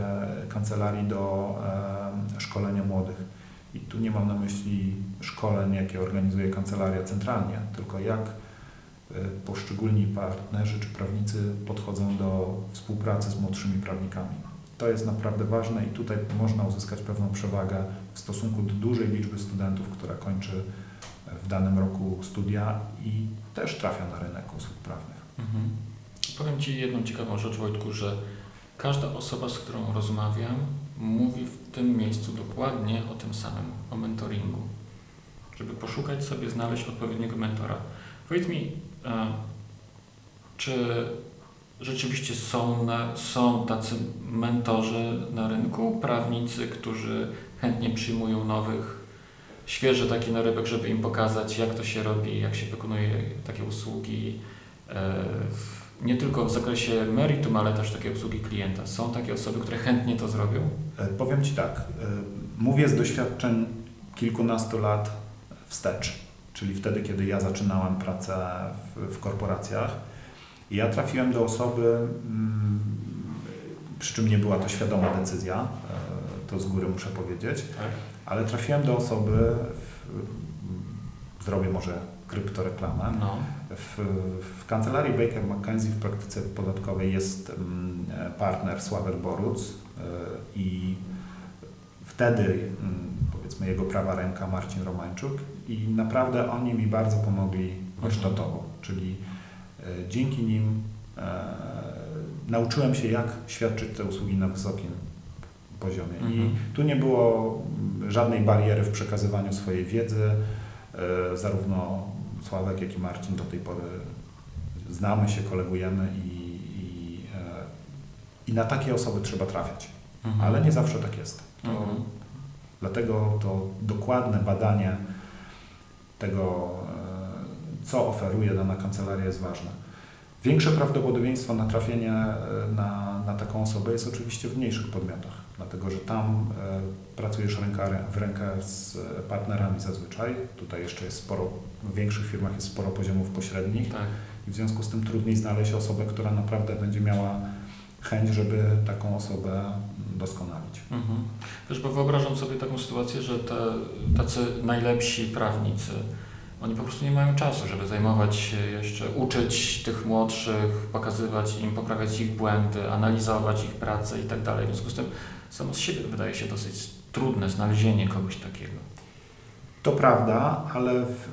kancelarii do szkolenia młodych. I tu nie mam na myśli szkoleń, jakie organizuje kancelaria centralnie, tylko jak poszczególni partnerzy czy prawnicy podchodzą do współpracy z młodszymi prawnikami. To jest naprawdę ważne i tutaj można uzyskać pewną przewagę w stosunku do dużej liczby studentów, która kończy w danym roku studia i też trafia na rynek usług prawnych. Mhm. Powiem Ci jedną ciekawą rzecz, Wojtku, że każda osoba, z którą rozmawiam, mówi w tym miejscu dokładnie o tym samym, o mentoringu. Żeby poszukać sobie, znaleźć odpowiedniego mentora. Powiedz mi, czy rzeczywiście są, na, są tacy mentorzy na rynku, prawnicy, którzy chętnie przyjmują nowych, świeży taki narybek, żeby im pokazać, jak to się robi, jak się wykonuje takie usługi, e, nie tylko w zakresie meritum, ale też takie usługi klienta. Są takie osoby, które chętnie to zrobią? E, powiem Ci tak, e, mówię z doświadczeń kilkunastu lat wstecz czyli wtedy, kiedy ja zaczynałem pracę w, w korporacjach. I ja trafiłem do osoby, mm, przy czym nie była to świadoma decyzja, e, to z góry muszę powiedzieć, tak. ale trafiłem do osoby, w, zrobię może kryptoreklamę, no. w, w kancelarii Baker McKenzie w praktyce podatkowej jest mm, partner Sławek Boruc e, i wtedy mm, powiedzmy jego prawa ręka Marcin Romańczuk i naprawdę oni mi bardzo pomogli warsztatowo, czyli e, dzięki nim e, nauczyłem się, jak świadczyć te usługi na wysokim poziomie. Mhm. I tu nie było żadnej bariery w przekazywaniu swojej wiedzy. E, zarówno Sławek, jak i Marcin do tej pory znamy się, kolegujemy i, i, i na takie osoby trzeba trafiać. Mhm. Ale nie zawsze tak jest. To, mhm. Dlatego to dokładne badanie tego, e, co oferuje dana kancelaria jest ważne. Większe prawdopodobieństwo na trafienie e, na, na taką osobę jest oczywiście w mniejszych podmiotach, dlatego że tam e, pracujesz ręka w rękę z partnerami zazwyczaj. Tutaj jeszcze jest sporo, w większych firmach jest sporo poziomów pośrednich tak. i w związku z tym trudniej znaleźć osobę, która naprawdę będzie miała chęć, żeby taką osobę doskonalić. Mhm. Wiesz, bo wyobrażam sobie taką sytuację, że te, tacy najlepsi prawnicy, oni po prostu nie mają czasu, żeby zajmować się jeszcze, uczyć tych młodszych, pokazywać im, poprawiać ich błędy, analizować ich pracę i tak dalej. W związku z tym samo z siebie wydaje się dosyć trudne znalezienie kogoś takiego. To prawda, ale w,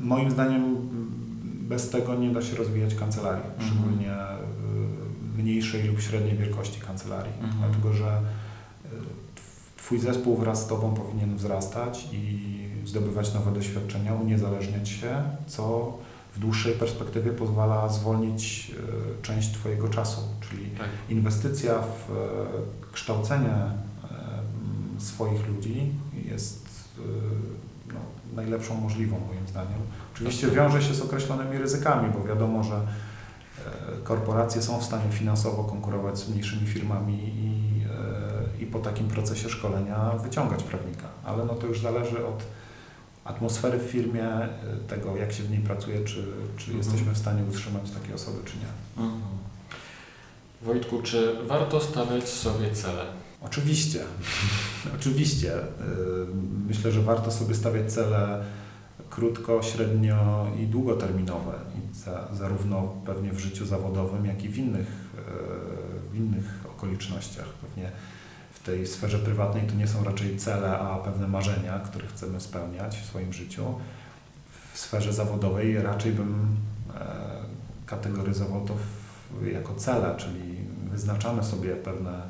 moim zdaniem bez tego nie da się rozwijać kancelarii, mhm. szczególnie mniejszej lub średniej wielkości kancelarii, mhm. dlatego że e, Twój zespół wraz z Tobą powinien wzrastać i zdobywać nowe doświadczenia, uniezależniać się, co w dłuższej perspektywie pozwala zwolnić e, część Twojego czasu, czyli tak. inwestycja w e, kształcenie swoich ludzi jest no, najlepszą możliwą moim zdaniem. Oczywiście wiąże się z określonymi ryzykami, bo wiadomo, że korporacje są w stanie finansowo konkurować z mniejszymi firmami i, e, i po takim procesie szkolenia wyciągać prawnika, ale no to już zależy od atmosfery w firmie, e, tego jak się w niej pracuje, czy, czy mhm. jesteśmy w stanie utrzymać takie osoby, czy nie. Mhm. Wojtku, czy warto stawiać sobie cele? Oczywiście, [LAUGHS] oczywiście. E, myślę, że warto sobie stawiać cele krótko, średnio i długoterminowe, I za, zarówno pewnie w życiu zawodowym, jak i w innych, e, w innych okolicznościach. Pewnie w tej sferze prywatnej to nie są raczej cele, a pewne marzenia, które chcemy spełniać w swoim życiu. W sferze zawodowej raczej bym e, kategoryzował to jako cele, czyli wyznaczamy sobie pewne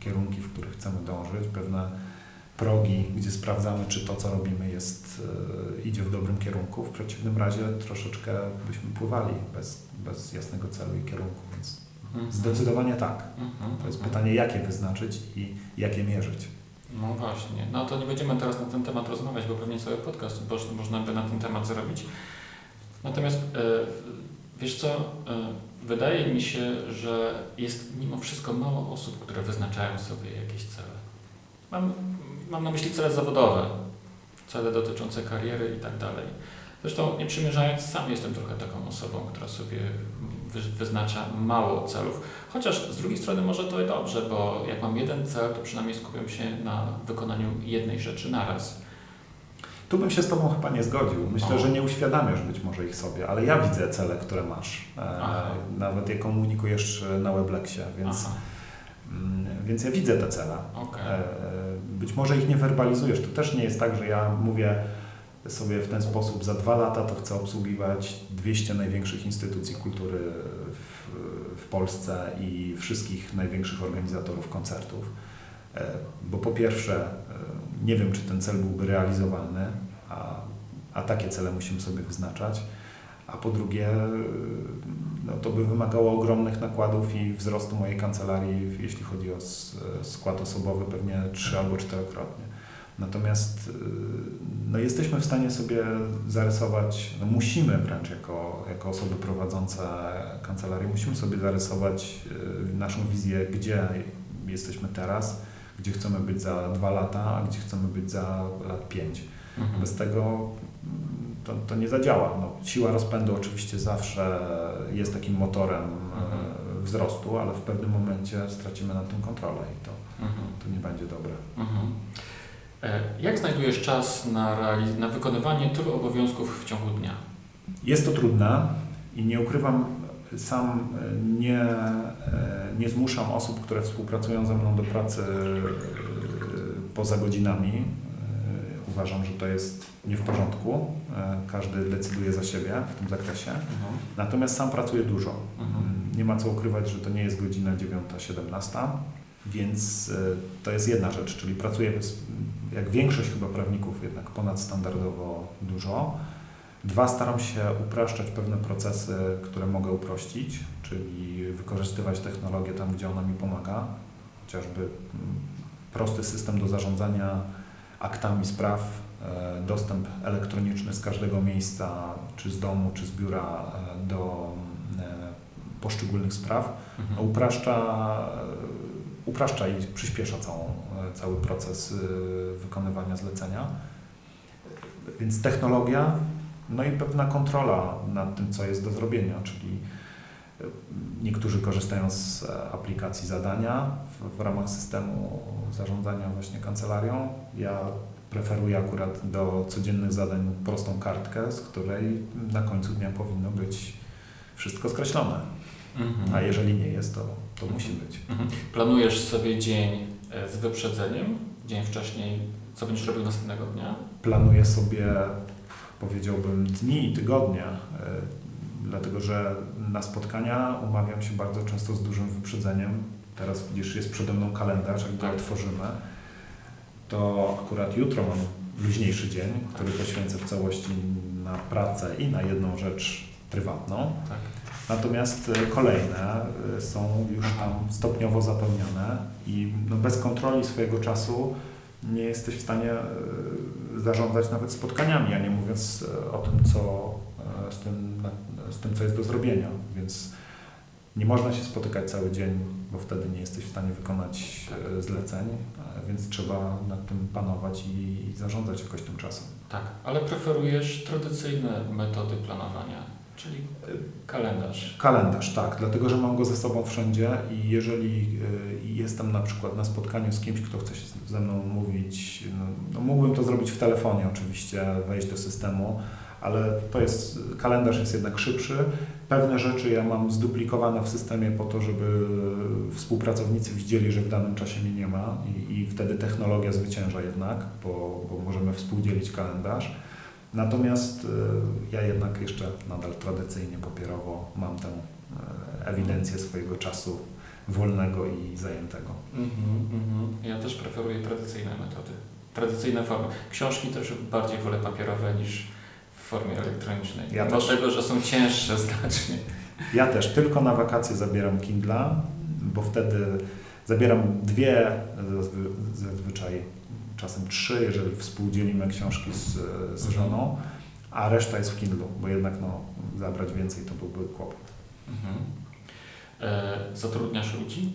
kierunki, w których chcemy dążyć, pewne progi, gdzie sprawdzamy, czy to, co robimy, jest, e, idzie w dobrym kierunku. W przeciwnym razie troszeczkę byśmy pływali bez, bez jasnego celu i kierunku, więc mhm. zdecydowanie tak. Mhm. To jest pytanie, jakie wyznaczyć i jakie mierzyć. No właśnie. No to nie będziemy teraz na ten temat rozmawiać, bo pewnie cały podcast można by na ten temat zrobić. Natomiast e, Wiesz co, e, wydaje mi się, że jest mimo wszystko mało osób, które wyznaczają sobie jakieś cele. Mam, mam na myśli cele zawodowe, cele dotyczące kariery i tak dalej. Zresztą nie przymierzając, sam jestem trochę taką osobą, która sobie wyznacza mało celów. Chociaż z drugiej strony może to i dobrze, bo jak mam jeden cel, to przynajmniej skupiam się na wykonaniu jednej rzeczy naraz. Tu bym się z Tobą chyba nie zgodził. Myślę, o. że nie uświadamiasz być może ich sobie, ale ja widzę cele, które masz. E, nawet je komunikujesz na Weblexie, więc, mm, więc ja widzę te cele. Okay. Być może ich nie werbalizujesz. To też nie jest tak, że ja mówię sobie w ten sposób za dwa lata to chcę obsługiwać 200 największych instytucji kultury w, w Polsce i wszystkich największych organizatorów koncertów. E, bo po pierwsze, e, nie wiem, czy ten cel byłby realizowalny, a, a takie cele musimy sobie wyznaczać. A po drugie, e, no, to by wymagało ogromnych nakładów i wzrostu mojej kancelarii, jeśli chodzi o skład osobowy, pewnie trzy albo czterokrotnie. Natomiast no, jesteśmy w stanie sobie zarysować, no, musimy wręcz jako, jako osoby prowadzące kancelarię, musimy sobie zarysować naszą wizję, gdzie jesteśmy teraz, gdzie chcemy być za dwa lata, a gdzie chcemy być za lat pięć. Mhm. Bez tego to, to nie zadziała. No, siła rozpędu oczywiście zawsze jest takim motorem mhm. E, wzrostu, ale w pewnym momencie stracimy nad tym kontrolę i to, mhm. to nie będzie dobre. Mhm. E, jak znajdujesz czas na, na wykonywanie tylu obowiązków w ciągu dnia? Jest to trudne i nie ukrywam, sam nie, e, nie zmuszam osób, które współpracują ze mną do pracy poza godzinami. Uważam, że to jest nie w porządku. Każdy decyduje za siebie w tym zakresie. Mhm. Natomiast sam pracuję dużo. Mhm. Nie ma co ukrywać, że to nie jest godzina 9-17, więc to jest jedna rzecz, czyli pracuję jak większość chyba prawników jednak ponadstandardowo dużo. Dwa, staram się upraszczać pewne procesy, które mogę uprościć, czyli wykorzystywać technologię tam, gdzie ona mi pomaga, chociażby mm, prosty system do zarządzania aktami spraw, e, dostęp elektroniczny z każdego miejsca, czy z domu, czy z biura e, do e, poszczególnych spraw, mhm. upraszcza, upraszcza i przyspiesza całą, cały proces wykonywania zlecenia. Więc technologia no i pewna kontrola nad tym, co jest do zrobienia, czyli e, niektórzy korzystają z e, aplikacji zadania w, w ramach systemu zarządzania właśnie kancelarią. Ja preferuję akurat do codziennych zadań prostą kartkę, z której na końcu dnia powinno być wszystko skreślone. Mhm. A jeżeli nie jest, to, to musi być. Mhm. Planujesz sobie dzień e, z wyprzedzeniem, dzień wcześniej, co będziesz robił następnego dnia? Planuję sobie powiedziałbym, dni i tygodnia, e, dlatego że na spotkania umawiam się bardzo często z dużym wyprzedzeniem. Teraz widzisz, jest przede mną kalendarz, jak go tak. otworzymy, to akurat jutro mam luźniejszy dzień, który poświęcę w całości na pracę i na jedną rzecz prywatną. Tak. Natomiast e, kolejne e, są już tam stopniowo zapełnione i no bez kontroli swojego czasu nie jesteś w stanie zarządzać nawet spotkaniami, a nie mówiąc e, o tym, co e, z tym, z tym, co jest do zrobienia. Więc nie można się spotykać cały dzień, bo wtedy nie jesteś w stanie wykonać e, zleceń, więc trzeba nad tym panować i zarządzać jakoś tym czasem. Tak, ale preferujesz tradycyjne metody planowania Czyli kalendarz. Kalendarz, tak, dlatego że mam go ze sobą wszędzie i jeżeli y, jestem na przykład na spotkaniu z kimś, kto chce się ze mną mówić, no, no mógłbym to zrobić w telefonie oczywiście, wejść do systemu, ale to jest, kalendarz jest jednak szybszy. Pewne rzeczy ja mam zduplikowane w systemie po to, żeby współpracownicy widzieli, że w danym czasie mnie nie ma i, i wtedy technologia zwycięża jednak, bo, bo możemy współdzielić kalendarz. Natomiast e, ja jednak jeszcze nadal tradycyjnie, papierowo mam tę e, ewidencję swojego czasu wolnego i zajętego. Mm -hmm, Ja też preferuję tradycyjne metody, tradycyjne formy. Książki też bardziej wolę papierowe niż formie elektronicznej. Ja Mimo też. tego, że są cięższe znacznie. Ja też tylko na wakacje zabieram Kindla, bo wtedy zabieram dwie zazwyczaj czasem trzy, jeżeli współdzielimy książki z, z żoną, a reszta jest w Kindle, bo jednak no, zabrać więcej to byłby kłopot. Mhm. E, zatrudniasz ludzi?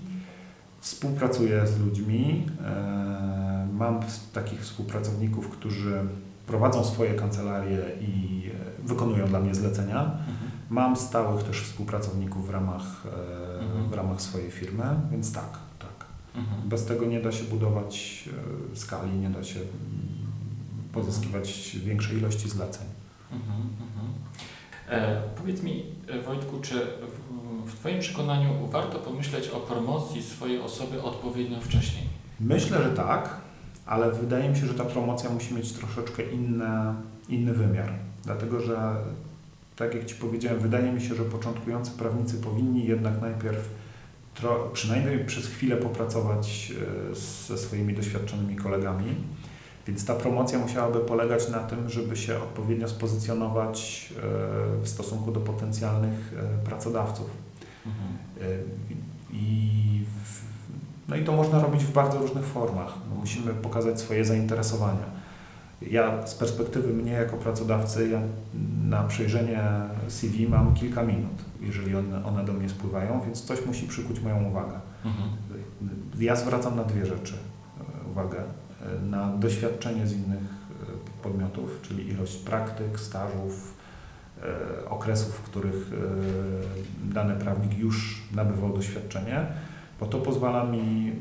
Współpracuję z ludźmi. E, mam takich współpracowników, którzy prowadzą swoje kancelarie i e, wykonują dla mnie zlecenia. Mhm. Mam stałych też współpracowników w ramach, e, mhm. w ramach swojej firmy, więc tak, tak. Mhm. Bez tego nie da się budować e, skali, nie da się pozyskiwać większej ilości zleceń. Mhm, mhm. E, powiedz mi, Wojtku, czy w, w Twoim przekonaniu warto pomyśleć o promocji swojej osoby odpowiednio wcześniej? Myślę, że tak, ale wydaje mi się, że ta promocja musi mieć troszeczkę inne, inny wymiar. Dlatego, że tak jak Ci powiedziałem, wydaje mi się, że początkujący prawnicy powinni jednak najpierw przynajmniej przez chwilę popracować e, ze swoimi doświadczonymi kolegami. Więc ta promocja musiałaby polegać na tym, żeby się odpowiednio spozycjonować e, w stosunku do potencjalnych e, pracodawców. Mhm. I, no i to można robić w bardzo różnych formach. No musimy pokazać swoje zainteresowania ja z perspektywy mnie jako pracodawcy, ja na przejrzenie CV mam kilka minut, jeżeli one, one do mnie spływają, więc coś musi przykuć moją uwagę. Mhm. Ja zwracam na dwie rzeczy e, uwagę. E, na doświadczenie z innych e, podmiotów, czyli ilość praktyk, stażów, okresów, w których dany prawnik już nabywał doświadczenie, bo to pozwala mi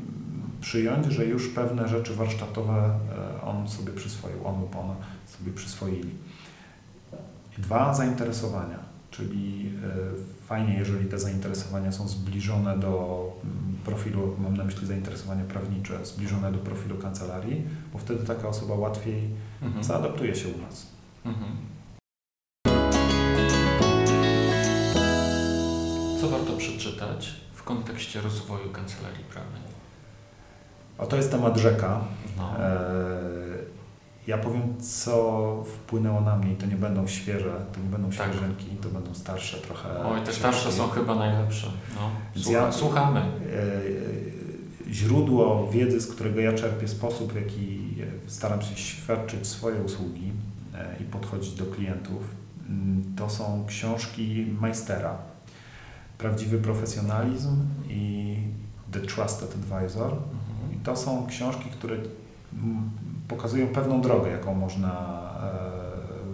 przyjąć, że już pewne rzeczy warsztatowe e, on sobie przyswoił, on lub ona sobie przyswoili. Dwa, zainteresowania, czyli e, fajnie, jeżeli te zainteresowania są zbliżone do mm, profilu, mam na myśli zainteresowania prawnicze, zbliżone do profilu kancelarii, bo wtedy taka osoba łatwiej mhm. zaadaptuje się u nas. Mhm. Co warto przeczytać w kontekście rozwoju kancelarii prawnej? O, to jest temat rzeka. No. E, ja powiem, co wpłynęło na mnie i to nie będą świeże, to nie będą tak. świeżynki, to będą starsze trochę. Oj, te starsze są chyba najlepsze. No. Słucha, ja, słuchamy. E, źródło wiedzy, z którego ja czerpię, sposób, w jaki staram się świadczyć swoje usługi e, i podchodzić do klientów, mm, to są książki Majstera. Prawdziwy profesjonalizm i The Trusted Advisor to są książki, które pokazują pewną drogę, jaką można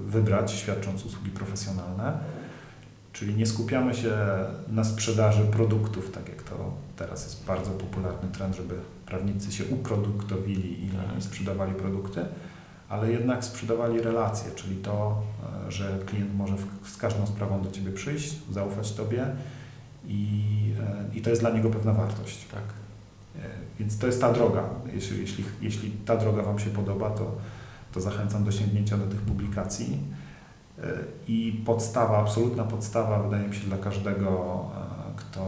e, wybrać, świadcząc usługi profesjonalne. Czyli nie skupiamy się na sprzedaży produktów, tak jak to teraz jest bardzo popularny trend, żeby prawnicy się uproduktowili i tak. sprzedawali produkty, ale jednak sprzedawali relacje, czyli to, e, że klient może z każdą sprawą do Ciebie przyjść, zaufać Tobie i, e, i to jest dla niego pewna wartość. Tak. Więc to jest ta droga. Jeśli, jeśli, jeśli ta droga Wam się podoba, to, to zachęcam do sięgnięcia do tych publikacji. E, I podstawa, absolutna podstawa, wydaje mi się, dla każdego, e, kto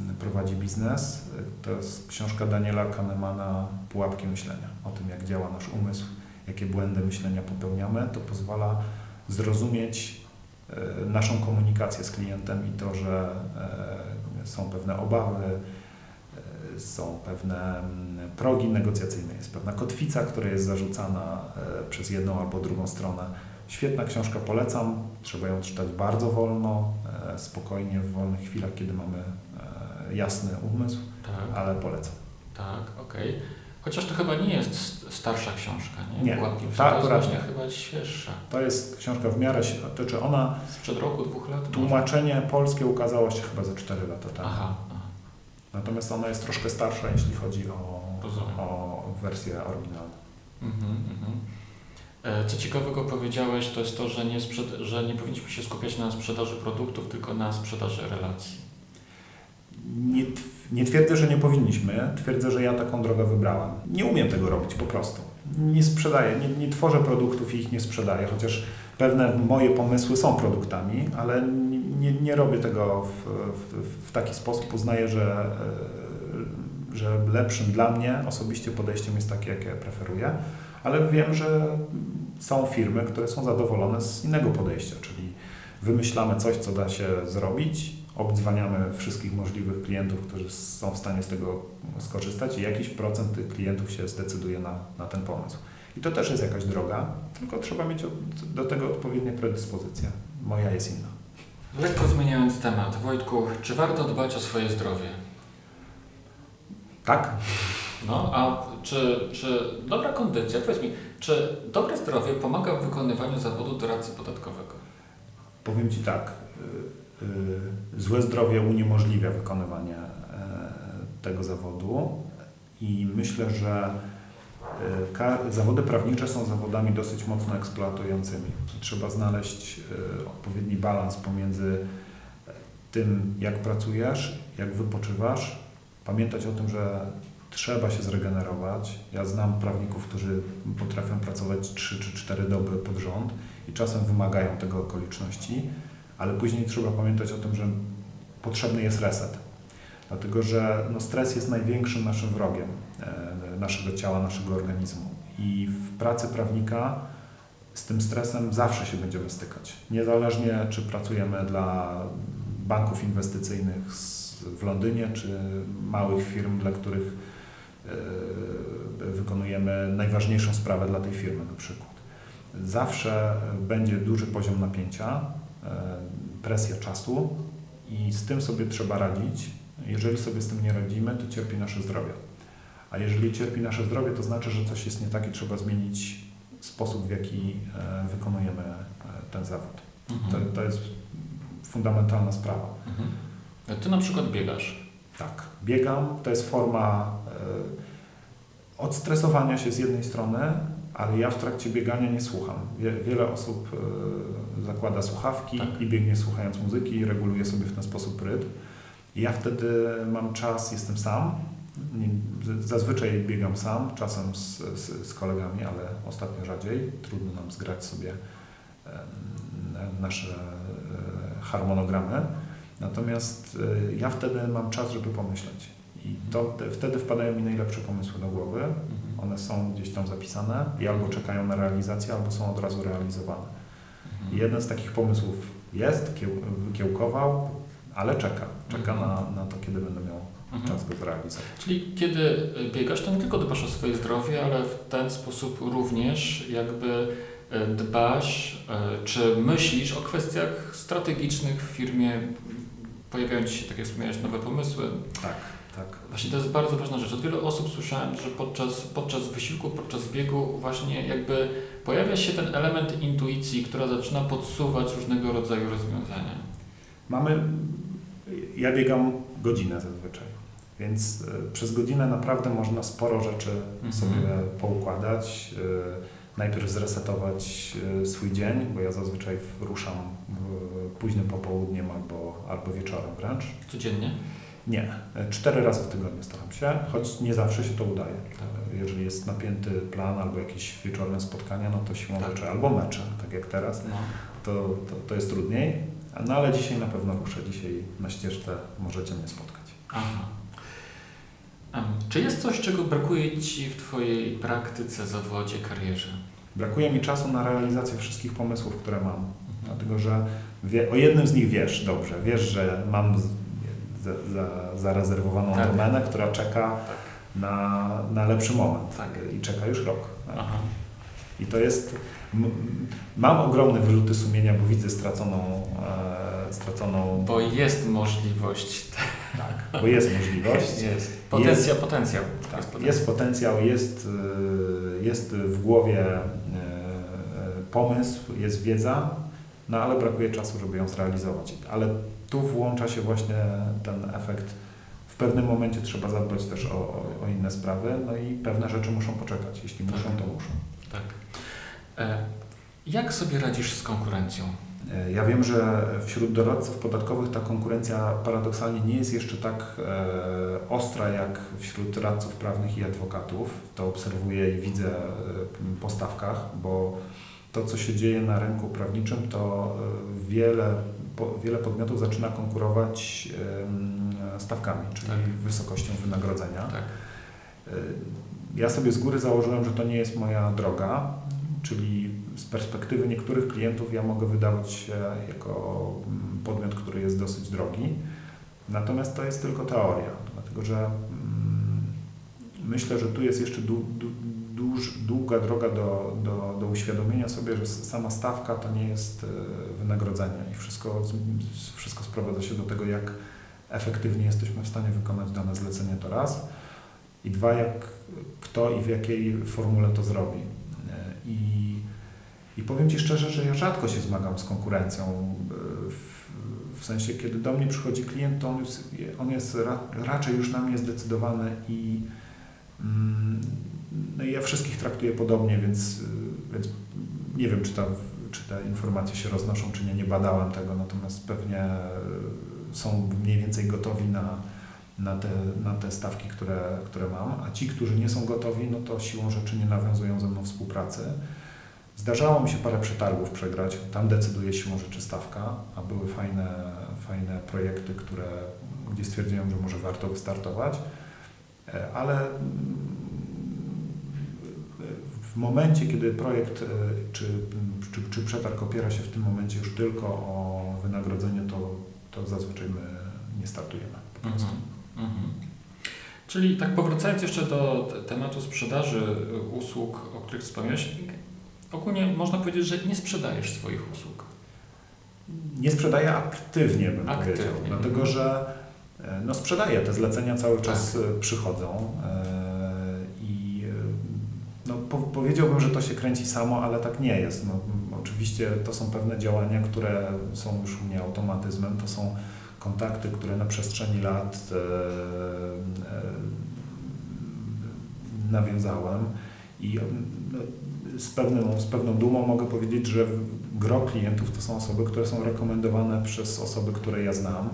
mm, prowadzi biznes, e, to jest książka Daniela Kahnemana Pułapki myślenia. O tym, jak działa nasz umysł, jakie błędy myślenia popełniamy. To pozwala zrozumieć naszą komunikację z klientem i to, że są pewne obawy, są pewne mm, progi negocjacyjne, jest pewna kotwica, która jest zarzucana e, przez jedną albo drugą stronę. Świetna książka, polecam. Trzeba ją czytać bardzo wolno, e, spokojnie, w wolnych chwilach, kiedy mamy e, jasny umysł, tak. ale polecam. Tak, okej. Okay. Chociaż to chyba nie jest starsza książka, nie? Nie, ta, to jest właśnie chyba świeższa. To jest książka w miarę, to czy ona... Sprzed roku, dwóch lat? Tłumaczenie może? polskie ukazało się chyba za 4 lata temu. Aha, Natomiast ona jest troszkę starsza, jeśli chodzi o, o wersję oryginalną. Mhm, mhm. E, co ciekawego powiedziałeś, to jest to, że nie, że nie powinniśmy się skupiać na sprzedaży produktów, tylko na sprzedaży relacji. Nie, nie twierdzę, że nie powinniśmy, twierdzę, że ja taką drogę wybrałem. Nie umiem tego robić po prostu. Nie sprzedaję, nie, nie tworzę produktów i ich nie sprzedaję, chociaż pewne moje pomysły są produktami, ale nie, nie robię tego w, w, w, taki sposób. Uznaję, że, e, że lepszym dla mnie osobiście podejściem jest takie, jakie preferuję, ale wiem, że są firmy, które są zadowolone z innego podejścia, czyli wymyślamy coś, co da się zrobić, obdzwaniamy wszystkich możliwych klientów, którzy są w stanie z tego skorzystać i jakiś procent tych klientów się zdecyduje na, na ten pomysł. I to też jest jakaś droga, tylko trzeba mieć do tego odpowiednie predyspozycje. Moja jest inna. Lekko zmieniając temat, Wojtku, czy warto dbać o swoje zdrowie? Tak. No, a czy, czy dobra kondycja, powiedz mi, czy dobre zdrowie pomaga w wykonywaniu zawodu doradcy podatkowego? Powiem Ci tak, złe zdrowie uniemożliwia wykonywanie e, tego zawodu i myślę, że e, zawody prawnicze są zawodami dosyć mocno eksploatującymi. Trzeba znaleźć e, odpowiedni balans pomiędzy tym, jak pracujesz, jak wypoczywasz, pamiętać o tym, że trzeba się zregenerować. Ja znam prawników, którzy potrafią pracować 3 czy 4 doby pod rząd i czasem wymagają tego okoliczności, ale później trzeba pamiętać o tym, że potrzebny jest reset. Dlatego, że no, stres jest największym naszym wrogiem e, naszego ciała, naszego organizmu. I w pracy prawnika z tym stresem zawsze się będziemy stykać. Niezależnie, czy pracujemy dla banków inwestycyjnych w Londynie, czy małych firm, dla których e, wykonujemy najważniejszą sprawę dla tej firmy na przykład. Zawsze będzie duży poziom napięcia, presja czasu i z tym sobie trzeba radzić. Jeżeli sobie z tym nie radzimy, to cierpi nasze zdrowie. A jeżeli cierpi nasze zdrowie, to znaczy, że coś jest nie tak i trzeba zmienić sposób, w jaki e, wykonujemy ten zawód. Mhm. To, to jest fundamentalna sprawa. Mhm. Ty na przykład biegasz. Tak, biegam. To jest forma e, odstresowania się z jednej strony, ale ja w trakcie biegania nie słucham. Wiele osób e, zakłada słuchawki tak. i biegnie słuchając muzyki i reguluje sobie w ten sposób rytm. Ja wtedy mam czas, jestem sam. Zazwyczaj biegam sam, czasem z, z, z kolegami, ale ostatnio rzadziej. Trudno nam zgrać sobie nasze harmonogramy. Natomiast y, ja wtedy mam czas, żeby pomyśleć. I to, wtedy wpadają mi najlepsze pomysły do głowy. Mhm. One są gdzieś tam zapisane i albo czekają na realizację, albo są od razu realizowane. Mhm. jeden z takich pomysłów jest, kieł, wykiełkował, ale czeka. Czeka mhm. na, na to, kiedy będę miał czas go zrealizować. Czyli kiedy biegasz, to nie tylko dbasz o swoje zdrowie, ale w ten sposób również jakby e, dbasz, e, czy myślisz o kwestiach strategicznych w firmie, pojawiają Ci się, tak jak wspomniałeś, nowe pomysły. Tak, tak. Właśnie to jest bardzo ważna rzecz. Od wielu osób słyszałem, że podczas, podczas wysiłku, podczas biegu właśnie jakby pojawia się ten element intuicji, która zaczyna podsuwać różnego rodzaju rozwiązania. Mamy, ja biegam godzinę zazwyczaj, więc e, przez godzinę naprawdę można sporo rzeczy mhm. sobie poukładać. E, najpierw zresetować e, swój dzień, bo ja zazwyczaj ruszam późnym popołudniem albo, albo wieczorem wręcz. Codziennie? Nie, cztery razy w tygodniu staram się, choć nie zawsze się to udaje. Tak. Jeżeli jest napięty plan albo jakieś wieczorne spotkania, no to siłą tak. rzeczy, albo mecze, tak jak teraz, no. to, to, to jest trudniej. No ale dzisiaj na pewno ruszę, dzisiaj na ścieżce możecie mnie spotkać. Aha. Czy jest coś, czego brakuje Ci w Twojej praktyce, zawodzie, karierze? Brakuje mi czasu na realizację wszystkich pomysłów, które mam. Mhm. Dlatego, że wie, o jednym z nich wiesz dobrze. Wiesz, że mam za, za, zarezerwowaną tak. domenę, która czeka tak. na, na lepszy moment. Tak. I czeka już rok. Tak? I to jest. Mam ogromne wyrzuty sumienia, bo widzę straconą. E, straconą... Bo jest możliwość. Tak, bo jest możliwość. [LAUGHS] Jest. Potencjał, jest, potencjał. Tak, jest potencjał. Jest potencjał, jest, e, jest w głowie e, pomysł, jest wiedza, no ale brakuje czasu, żeby ją zrealizować. Ale tu włącza się właśnie ten efekt. W pewnym momencie trzeba zadbać też o, o, o inne sprawy, no i pewne rzeczy muszą poczekać. Jeśli muszą, to muszą. Tak. E, jak sobie radzisz z konkurencją? E, ja wiem, że wśród doradców podatkowych ta konkurencja paradoksalnie nie jest jeszcze tak e, ostra jak wśród radców prawnych i adwokatów. To obserwuję i widzę po stawkach, bo to, co się dzieje na rynku prawniczym, to wiele, wiele podmiotów zaczyna konkurować stawkami, czyli tak. wysokością wynagrodzenia. Tak. Ja sobie z góry założyłem, że to nie jest moja droga, czyli z perspektywy niektórych klientów ja mogę wydawać się jako mm, podmiot, który jest dosyć drogi. Natomiast to jest tylko teoria, dlatego że mm, myślę, że tu jest jeszcze du, du, duż, długa droga do, do, do uświadomienia sobie, że sama stawka to nie jest wynagrodzenie i wszystko, wszystko sprowadza się do tego, jak efektywnie jesteśmy w stanie wykonać dane zlecenie to raz i dwa, jak kto i w jakiej formule to zrobi. I, i powiem Ci szczerze, że ja rzadko się zmagam z konkurencją. W, w sensie, kiedy do mnie przychodzi klient, to on jest, on jest ra, raczej już na mnie zdecydowany i mm, no ja wszystkich traktuję podobnie, więc, więc nie wiem, czy, ta, czy te informacje się roznoszą, czy nie. Nie badałem tego, natomiast pewnie są mniej więcej gotowi na, na, te, na te stawki, które, które mam, a ci, którzy nie są gotowi, no to siłą rzeczy nie nawiązują ze mną współpracy. Zdarzało mi się parę przetargów przegrać, tam decyduje siłą rzeczy stawka, a były fajne, fajne projekty, które, gdzie stwierdziłem, że może warto wystartować, e, ale w momencie, kiedy projekt e, czy, czy, czy przetarg opiera się w tym momencie już tylko o wynagrodzenie, to, to zazwyczaj my nie startujemy. Po prostu. Mhm. Mhm. Czyli tak powracając jeszcze do tematu sprzedaży usług, o których wspomniałeś, ogólnie można powiedzieć, że nie sprzedajesz swoich usług. Nie sprzedaję aktywnie, bym aktywnie. powiedział, dlatego że e, no, sprzedaję, te zlecenia cały czas tak. E, przychodzą e, no, po, powiedziałbym, że to się kręci samo, ale tak nie jest. No, oczywiście to są pewne działania, które są już u mnie automatyzmem, to są kontakty, które na przestrzeni lat nawiązałem i no, z, pewną, z pewną dumą mogę powiedzieć, że gro klientów to są osoby, które są rekomendowane przez osoby, które ja znam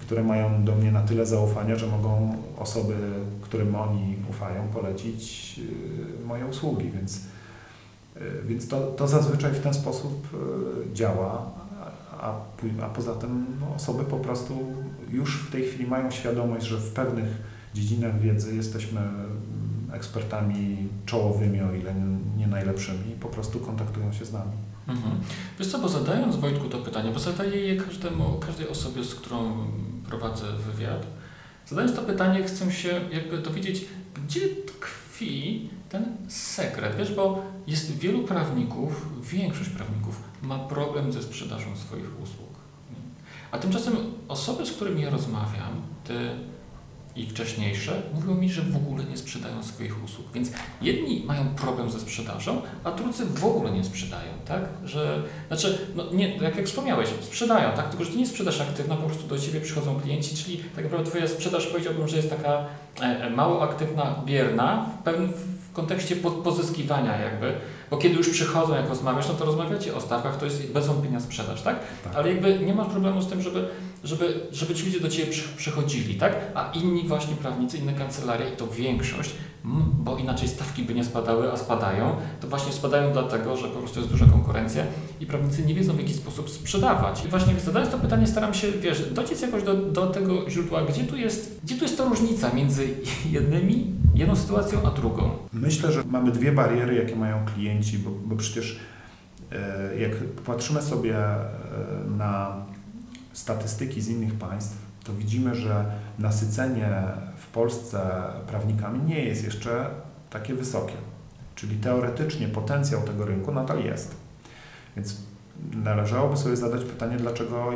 które mają do mnie na tyle zaufania, że mogą osoby, którym oni ufają, polecić y, moje usługi, więc, y, więc to, to zazwyczaj w ten sposób y, działa, a, a poza tym no, osoby po prostu już w tej chwili mają świadomość, że w pewnych dziedzinach wiedzy jesteśmy ekspertami czołowymi, o ile nie najlepszymi, po prostu kontaktują się z nami. Mhm. Wiesz co, bo zadając Wojtku to pytanie, bo zadaję je każdemu, każdej osobie, z którą prowadzę wywiad, zadając to pytanie chcę się jakby dowiedzieć, gdzie tkwi ten sekret, wiesz, bo jest wielu prawników, większość prawników ma problem ze sprzedażą swoich usług. A tymczasem osoby, z którymi ja rozmawiam, ty i wcześniejsze mówią mi, że w ogóle nie sprzedają swoich usług. Więc jedni mają problem ze sprzedażą, a drudzy w ogóle nie sprzedają, tak? Że, znaczy, no nie, jak, jak wspomniałeś, sprzedają, tak? Tylko, że ty nie sprzedaż aktywna, po prostu do ciebie przychodzą klienci, czyli tak naprawdę twoja sprzedaż powiedziałbym, że jest taka e, e mało aktywna, bierna, w pewnym w kontekście pozyskiwania jakby, bo kiedy już przychodzą, jak rozmawiasz, no to rozmawiacie o stawkach, to jest bez wątpienia sprzedaż, tak? tak? Ale jakby nie masz problemu z tym, żeby żeby, żeby ci ludzie do Ciebie przychodzili, tak? A inni właśnie prawnicy, inne kancelarie i to większość, bo inaczej stawki by nie spadały, a spadają, to właśnie spadają dlatego, że po prostu jest duża konkurencja i prawnicy nie wiedzą w jaki sposób sprzedawać. I właśnie zadając to pytanie staram się, wiesz, dociec jakoś do, do tego źródła, gdzie tu, jest, gdzie tu jest ta różnica między [LAUGHS] jednymi, jedną sytuacją, a drugą? Myślę, że mamy dwie bariery, jakie mają klienci, bo, bo przecież e, jak patrzymy sobie e, na statystyki z innych państw, to widzimy, że nasycenie Polsce prawnikami nie jest jeszcze takie wysokie. Czyli teoretycznie potencjał tego rynku nadal jest. Więc należałoby sobie zadać pytanie, dlaczego,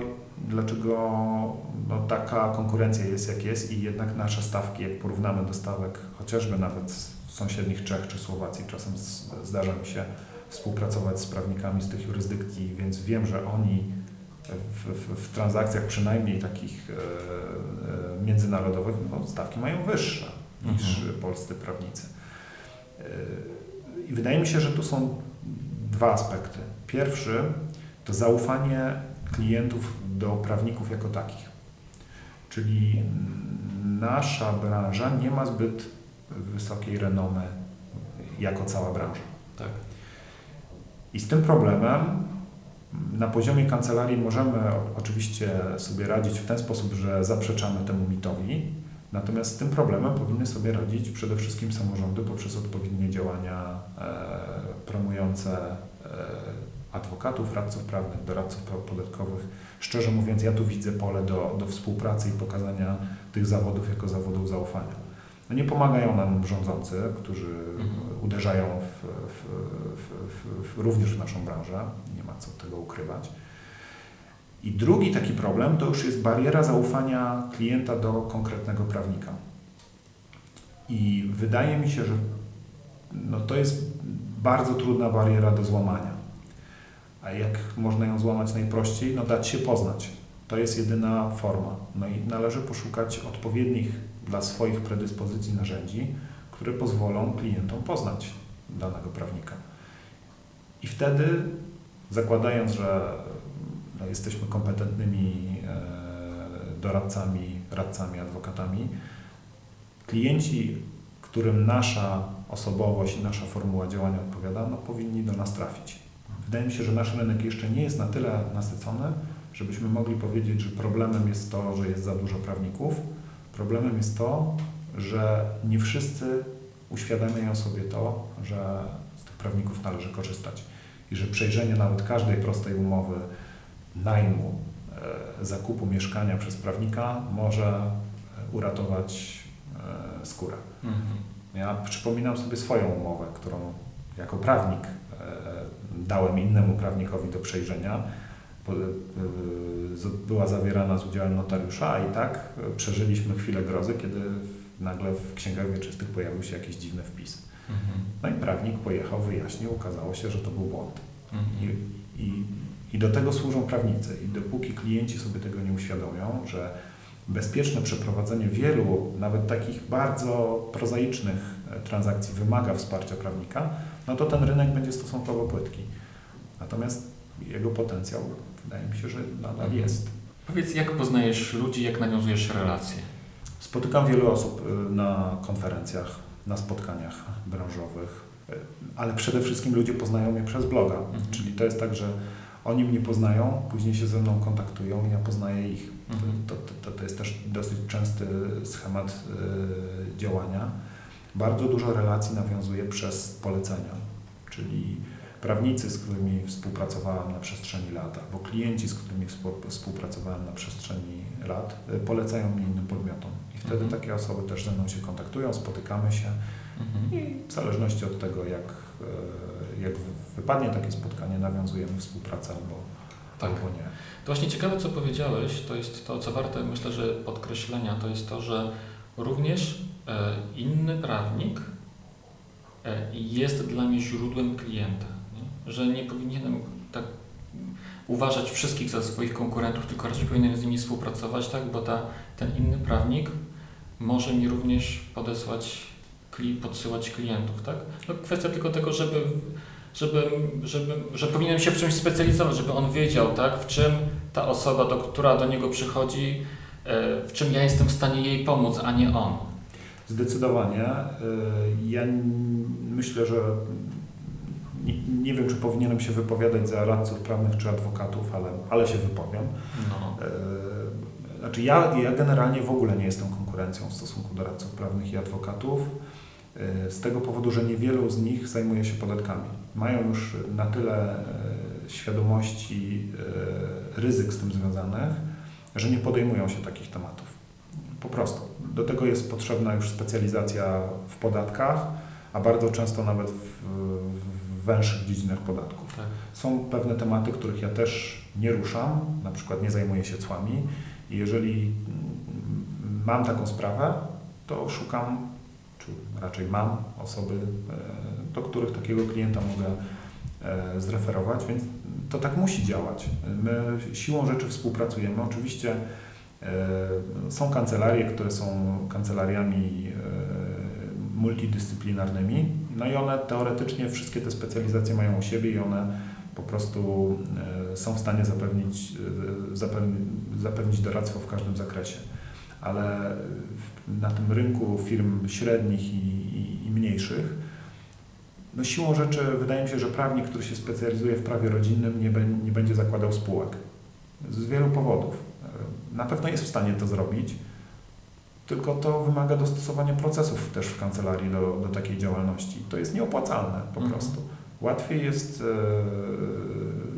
dlaczego no, taka konkurencja jest jak jest i jednak nasze stawki, jak porównamy do stawek chociażby nawet z sąsiednich Czech czy Słowacji, czasem zdarza mi się współpracować z prawnikami z tych jurysdykcji, więc wiem, że oni w, w, w transakcjach przynajmniej takich e, e, międzynarodowych no, stawki mają wyższe niż mhm. polscy prawnicy. E, I wydaje mi się, że tu są dwa aspekty. Pierwszy to zaufanie klientów do prawników jako takich. Czyli nasza branża nie ma zbyt wysokiej renomy jako cała branża. Tak. I z tym problemem na poziomie kancelarii możemy oczywiście sobie radzić w ten sposób, że zaprzeczamy temu mitowi, natomiast z tym problemem powinny sobie radzić przede wszystkim samorządy poprzez odpowiednie działania e, promujące e, adwokatów, radców prawnych, doradców podatkowych. Szczerze mówiąc, ja tu widzę pole do, do współpracy i pokazania tych zawodów jako zawodów zaufania. No nie pomagają nam rządzący, którzy mhm. uderzają w, w, w, również w naszą branżę, co tego ukrywać. I drugi taki problem to już jest bariera zaufania klienta do konkretnego prawnika. I wydaje mi się, że no to jest bardzo trudna bariera do złamania. A jak można ją złamać najprościej? No dać się poznać. To jest jedyna forma. No i należy poszukać odpowiednich dla swoich predyspozycji narzędzi, które pozwolą klientom poznać danego prawnika. I wtedy, zakładając, że jesteśmy kompetentnymi e, doradcami, radcami, adwokatami, klienci, którym nasza osobowość i nasza formuła działania odpowiada, no, powinni do nas trafić. Wydaje mi się, że nasz rynek jeszcze nie jest na tyle nasycony, żebyśmy mogli powiedzieć, że problemem jest to, że jest za dużo prawników. Problemem jest to, że nie wszyscy uświadamiają sobie to, że z tych prawników należy korzystać i że przejrzenie nawet każdej prostej umowy najmu, e, zakupu mieszkania przez prawnika może e, uratować e, skórę. Mhm. Ja przypominam sobie swoją umowę, którą jako prawnik dałem innemu prawnikowi do przejrzenia. Była zawierana z udziałem notariusza i tak przeżyliśmy chwilę grozy, kiedy nagle w księgach wieczystych pojawił się jakiś dziwny wpis. Mhm. No i prawnik pojechał, wyjaśnił, okazało się, że to był błąd. Mhm. I, i i do tego służą prawnicy. I dopóki klienci sobie tego nie uświadomią, że bezpieczne przeprowadzenie wielu, nawet takich bardzo prozaicznych e, transakcji wymaga wsparcia prawnika, no to ten rynek będzie stosunkowo płytki. Natomiast jego potencjał wydaje mi się, że nadal mhm. jest. Powiedz, jak poznajesz ludzi, jak nawiązujesz relacje? Spotykam wielu osób e, na konferencjach, na spotkaniach branżowych, e, ale przede wszystkim ludzie poznają mnie przez bloga. Mhm. Czyli to jest tak, że oni mnie poznają, później się ze mną kontaktują, ja poznaję ich. Mhm. To, to, to, jest też dosyć częsty schemat y, działania. Bardzo dużo relacji nawiązuję przez polecenia, czyli prawnicy, z którymi współpracowałem na przestrzeni lat, albo klienci, z którymi współpracowałem na przestrzeni lat, y, polecają mnie innym podmiotom. Wtedy mhm. takie osoby też ze mną się kontaktują, spotykamy się mhm. i w zależności od tego, jak, y, jak wypadnie takie spotkanie, nawiązujemy współpracę albo, tak. albo nie. To właśnie ciekawe, co powiedziałeś, to jest to, co warte myślę, że podkreślenia, to jest to, że również e, inny prawnik e, jest dla mnie źródłem klienta. Nie? Że nie powinienem tak uważać wszystkich za swoich konkurentów, tylko raczej powinienem z nimi współpracować, tak? bo ta, ten inny prawnik może mi również podesłać, podsyłać klientów. Tak? No kwestia tylko tego, żeby żeby, żeby, że powinienem się w czymś specjalizować, żeby on wiedział, tak, w czym ta osoba, do, która do niego przychodzi, e, w czym ja jestem w stanie jej pomóc, a nie on. Zdecydowanie. E, ja myślę, że nie, nie, wiem, czy powinienem się wypowiadać za radców prawnych czy adwokatów, ale, ale się wypowiem. No. Znaczy ja, ja generalnie w ogóle nie jestem konkurencją w stosunku do radców prawnych i adwokatów. E, z tego powodu, że niewielu z nich zajmuje się podatkami. Mają już na tyle e, świadomości e, ryzyk z tym związanych, że nie podejmują się takich tematów. Po prostu. Do tego jest potrzebna już specjalizacja w podatkach, a bardzo często nawet w, w węższych dziedzinach podatków. Tak. Są pewne tematy, których ja też nie ruszam, na przykład nie zajmuję się cłami i jeżeli mam taką sprawę, to szukam czy raczej mam osoby, e, do których takiego klienta mogę e, zreferować, więc to tak musi działać. My siłą rzeczy współpracujemy. Oczywiście e, są kancelarie, które są kancelariami multidyscyplinarnymi, no i one teoretycznie wszystkie te specjalizacje mają u siebie i one po prostu są w stanie zapewnić, zapewnić, zapewnić doradztwo w każdym zakresie. Ale na tym rynku firm średnich i, i, i mniejszych, no siłą rzeczy wydaje mi się, że prawnik, który się specjalizuje w prawie rodzinnym, nie, be, nie będzie zakładał spółek. Z wielu powodów. Na pewno jest w stanie to zrobić, tylko to wymaga dostosowania procesów też w kancelarii do, do takiej działalności. To jest nieopłacalne po mhm. prostu. Łatwiej jest e,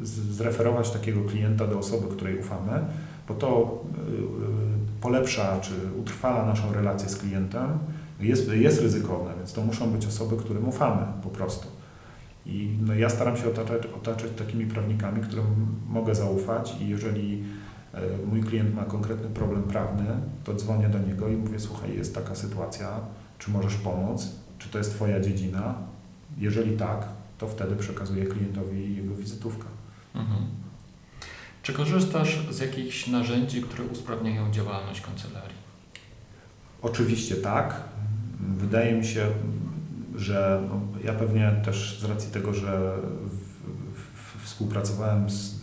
zreferować takiego klienta do osoby, której ufamy, bo to e, polepsza czy utrwala naszą relację z klientem jest, jest ryzykowne, więc to muszą być osoby, którym ufamy po prostu. I no, ja staram się otaczać, otaczać takimi prawnikami, którym mogę zaufać i jeżeli e, mój klient ma konkretny problem prawny, to dzwonię do niego i mówię, słuchaj, jest taka sytuacja, czy możesz pomóc, czy to jest Twoja dziedzina? Jeżeli tak, to wtedy przekazuję klientowi jego wizytówkę. Mhm. Czy korzystasz z jakichś narzędzi, które usprawniają działalność kancelarii? Oczywiście tak. Wydaje mi się, że no, ja pewnie też z racji tego, że w, w, współpracowałem z y,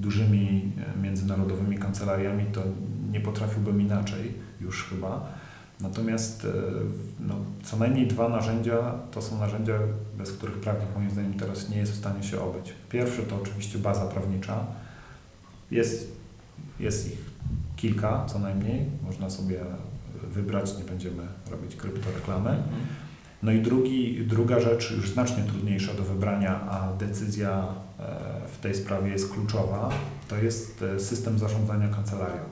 dużymi międzynarodowymi kancelariami, to nie potrafiłbym inaczej już chyba. Natomiast e, no, co najmniej dwa narzędzia to są narzędzia, bez których prawnik moim zdaniem teraz nie jest w stanie się obyć. Pierwsze to oczywiście baza prawnicza. Jest, jest ich kilka co najmniej, można sobie wybrać, nie będziemy robić kryptoreklamy. No i drugi, druga rzecz, już znacznie trudniejsza do wybrania, a decyzja e, w tej sprawie jest kluczowa, to jest e, system zarządzania kancelarią.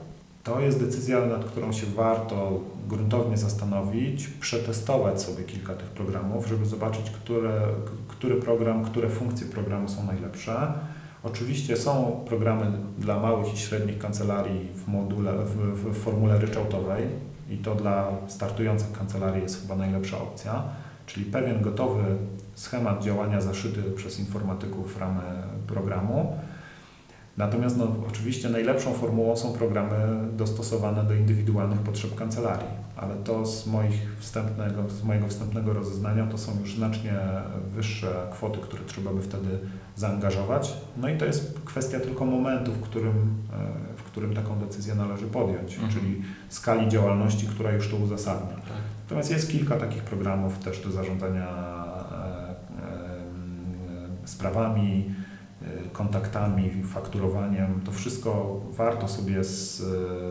To jest decyzja, nad którą się warto gruntownie zastanowić, przetestować sobie kilka tych programów, żeby zobaczyć, które, który program, które funkcje programu są najlepsze. Oczywiście są programy dla małych i średnich kancelarii w, module, w, w, formule ryczałtowej i to dla startujących kancelarii jest chyba najlepsza opcja, czyli pewien gotowy schemat działania zaszyty przez informatyków w ramę programu, Natomiast no, oczywiście najlepszą formułą są programy dostosowane do indywidualnych potrzeb kancelarii, ale to z, moich wstępnego, z mojego wstępnego rozeznania to są już znacznie wyższe kwoty, które trzeba by wtedy zaangażować. No i to jest kwestia tylko momentu, w którym, e, w którym taką decyzję należy podjąć, mhm. czyli skali działalności, która już to uzasadnia. Tak. Natomiast jest kilka takich programów też do zarządzania e, e, sprawami, kontaktami, fakturowaniem, to wszystko warto sobie z,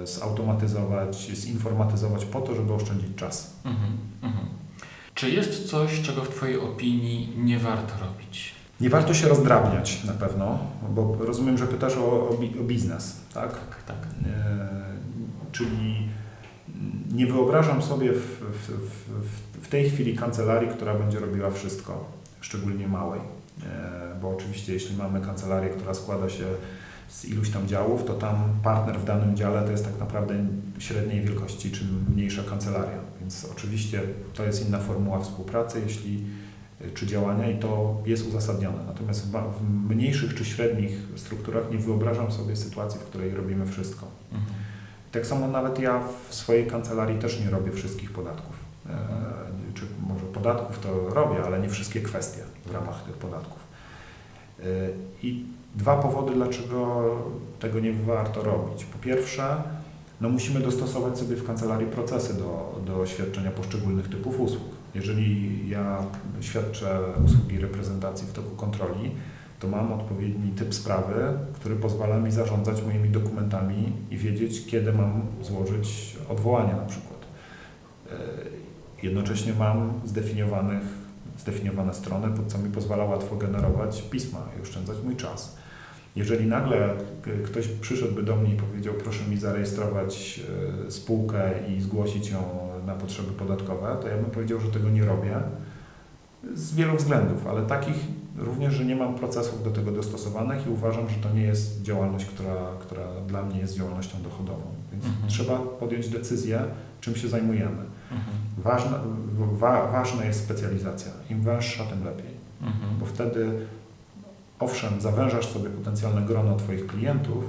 zautomatyzować, zinformatyzować po to, żeby oszczędzić czas. Mhm, mhm. Czy jest coś, czego w Twojej opinii nie warto robić? Nie warto się rozdrabniać na pewno, bo rozumiem, że pytasz o, o, o biznes, tak? Tak, tak. E, czyli nie wyobrażam sobie w, w, w, w tej chwili kancelarii, która będzie robiła wszystko, szczególnie małej bo oczywiście jeśli mamy kancelarię, która składa się z iluś tam działów, to tam partner w danym dziale to jest tak naprawdę średniej wielkości czy mniejsza kancelaria. Więc oczywiście to jest inna formuła współpracy, jeśli e, czy działania i to jest uzasadnione. Natomiast w mniejszych czy średnich strukturach nie wyobrażam sobie sytuacji, w której robimy wszystko. Mhm. Tak samo nawet ja w swojej kancelarii też nie robię wszystkich podatków. E, może podatków to robię, ale nie wszystkie kwestie w ramach tych podatków. E, I dwa powody, dlaczego tego nie warto robić. Po pierwsze, no musimy dostosować sobie w kancelarii procesy do, do świadczenia poszczególnych typów usług. Jeżeli ja świadczę usługi reprezentacji w toku kontroli, to mam odpowiedni typ sprawy, który pozwala mi zarządzać moimi dokumentami i wiedzieć, kiedy mam złożyć odwołanie na przykład. Jednocześnie mam zdefiniowanych zdefiniowane strony, co mi pozwala łatwo generować pisma i oszczędzać mój czas. Jeżeli nagle ktoś przyszedłby do mnie i powiedział, proszę mi zarejestrować e, spółkę i zgłosić ją na potrzeby podatkowe, to ja bym powiedział, że tego nie robię z wielu względów, ale takich również, że nie mam procesów do tego dostosowanych i uważam, że to nie jest działalność, która, która dla mnie jest działalnością dochodową. Więc mhm. trzeba podjąć decyzję, czym się zajmujemy. Mhm. Ważna, wa, ważna jest specjalizacja. Im węższa, tym lepiej. Mhm. Bo wtedy, owszem, zawężasz sobie potencjalne grono Twoich klientów,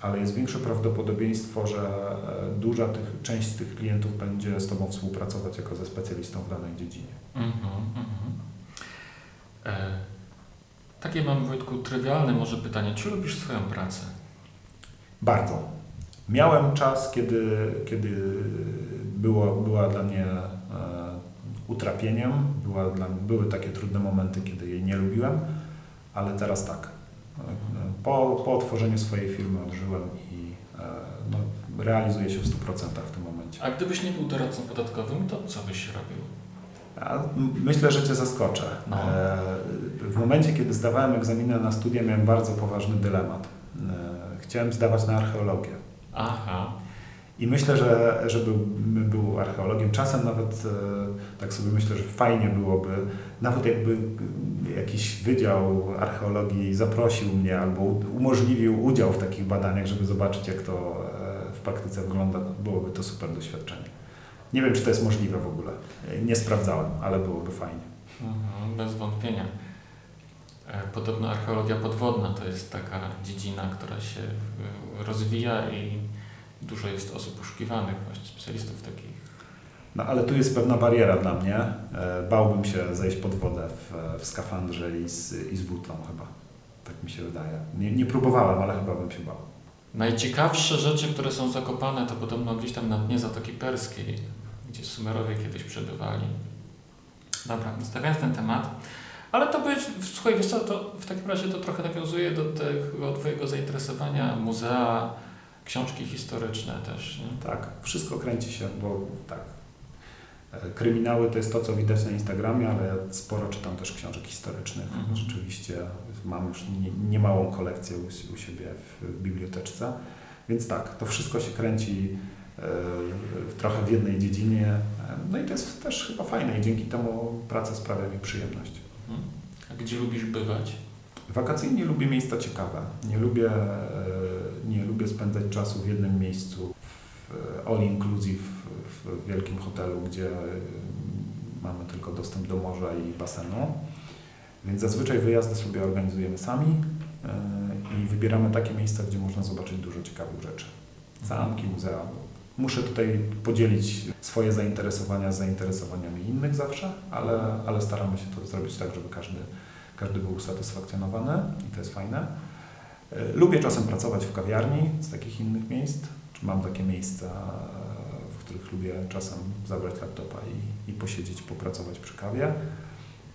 ale jest większe prawdopodobieństwo, że e, duża tych, część z tych klientów będzie z Tobą współpracować jako ze specjalistą w danej dziedzinie. Mhm, mhm. E, takie mam, Wojtku, trywialne może pytanie. Czy lubisz swoją pracę? Bardzo. Miałem czas, kiedy, kiedy było, była dla mnie e, utrapieniem, była dla, były takie trudne momenty, kiedy jej nie lubiłem, ale teraz tak. Po, po otworzeniu swojej firmy odżyłem i e, no, realizuję się w 100% w tym momencie. A gdybyś nie był doradcą podatkowym, to co byś robił? Ja myślę, że Cię zaskoczę. No. E, w momencie, kiedy zdawałem egzaminę na studia, miałem bardzo poważny dylemat. Chciałem zdawać na archeologię. Aha. I myślę, że żeby był archeologiem, czasem nawet tak sobie myślę, że fajnie byłoby, nawet jakby jakiś wydział archeologii zaprosił mnie albo umożliwił udział w takich badaniach, żeby zobaczyć, jak to w praktyce wygląda, byłoby to super doświadczenie. Nie wiem, czy to jest możliwe w ogóle. Nie sprawdzałem, ale byłoby fajnie. Mhm, bez wątpienia. E, podobno archeologia podwodna to jest taka dziedzina, która się e, rozwija i dużo jest osób poszukiwanych, właśnie specjalistów takich. No ale tu jest pewna bariera dla mnie. E, bałbym się zejść pod wodę w, w skafandrze i z, i z butlą chyba. Tak mi się wydaje. Nie, nie próbowałem, ale chyba bym się bał. Najciekawsze rzeczy, które są zakopane, to podobno gdzieś tam na dnie Zatoki Perskiej, gdzie Sumerowie kiedyś przebywali. Dobra, zostawiając ten temat, ale to by, słuchaj, wiesz co, to w takim razie to trochę nawiązuje do tego Twojego zainteresowania muzea, książki historyczne też. Nie? Tak, wszystko kręci się, bo tak. E, kryminały to jest to, co widać na Instagramie, ale sporo czytam też książek historycznych. Mhm. Rzeczywiście mam już niemałą kolekcję u, u siebie w, w biblioteczce. Więc tak, to wszystko się kręci trochę w jednej dziedzinie. No i to jest też chyba fajne i dzięki temu praca sprawia mi przyjemność. Mhm. A gdzie lubisz bywać? Wakacyjnie lubię miejsca ciekawe. Nie lubię, nie lubię spędzać czasu w jednym miejscu, w all inclusive, w wielkim hotelu, gdzie mamy tylko dostęp do morza i basenu. Więc zazwyczaj wyjazdy sobie organizujemy sami i wybieramy takie miejsca, gdzie można zobaczyć dużo ciekawych rzeczy. Zamki, muzea, Muszę tutaj podzielić swoje zainteresowania z zainteresowaniami innych zawsze, ale, ale staramy się to zrobić tak, żeby każdy, każdy był usatysfakcjonowany i to jest fajne. E, lubię czasem pracować w kawiarni z takich innych miejsc. Mam takie miejsca, w których lubię czasem zabrać laptopa i, i posiedzieć, popracować przy kawie.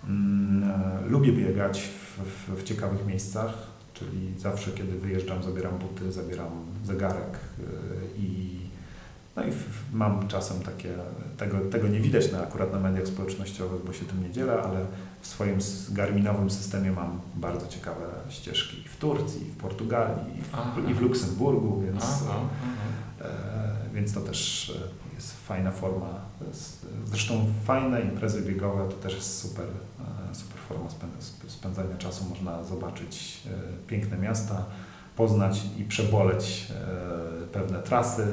Mm, e, lubię biegać w, w, w ciekawych miejscach, czyli zawsze, kiedy wyjeżdżam, zabieram buty, zabieram zegarek e, i no i mam czasem takie, tego, tego nie widać na, akurat na mediach społecznościowych, bo się tym nie dzielę, ale w swoim garminowym systemie mam bardzo ciekawe ścieżki w Turcji, w Portugalii w, i w Luksemburgu, więc, aha, aha. E, więc to też e, jest fajna forma. Zresztą fajne imprezy biegowe to też jest super, e, super forma spędzania czasu. Można zobaczyć e, piękne miasta, poznać i przeboleć e, pewne trasy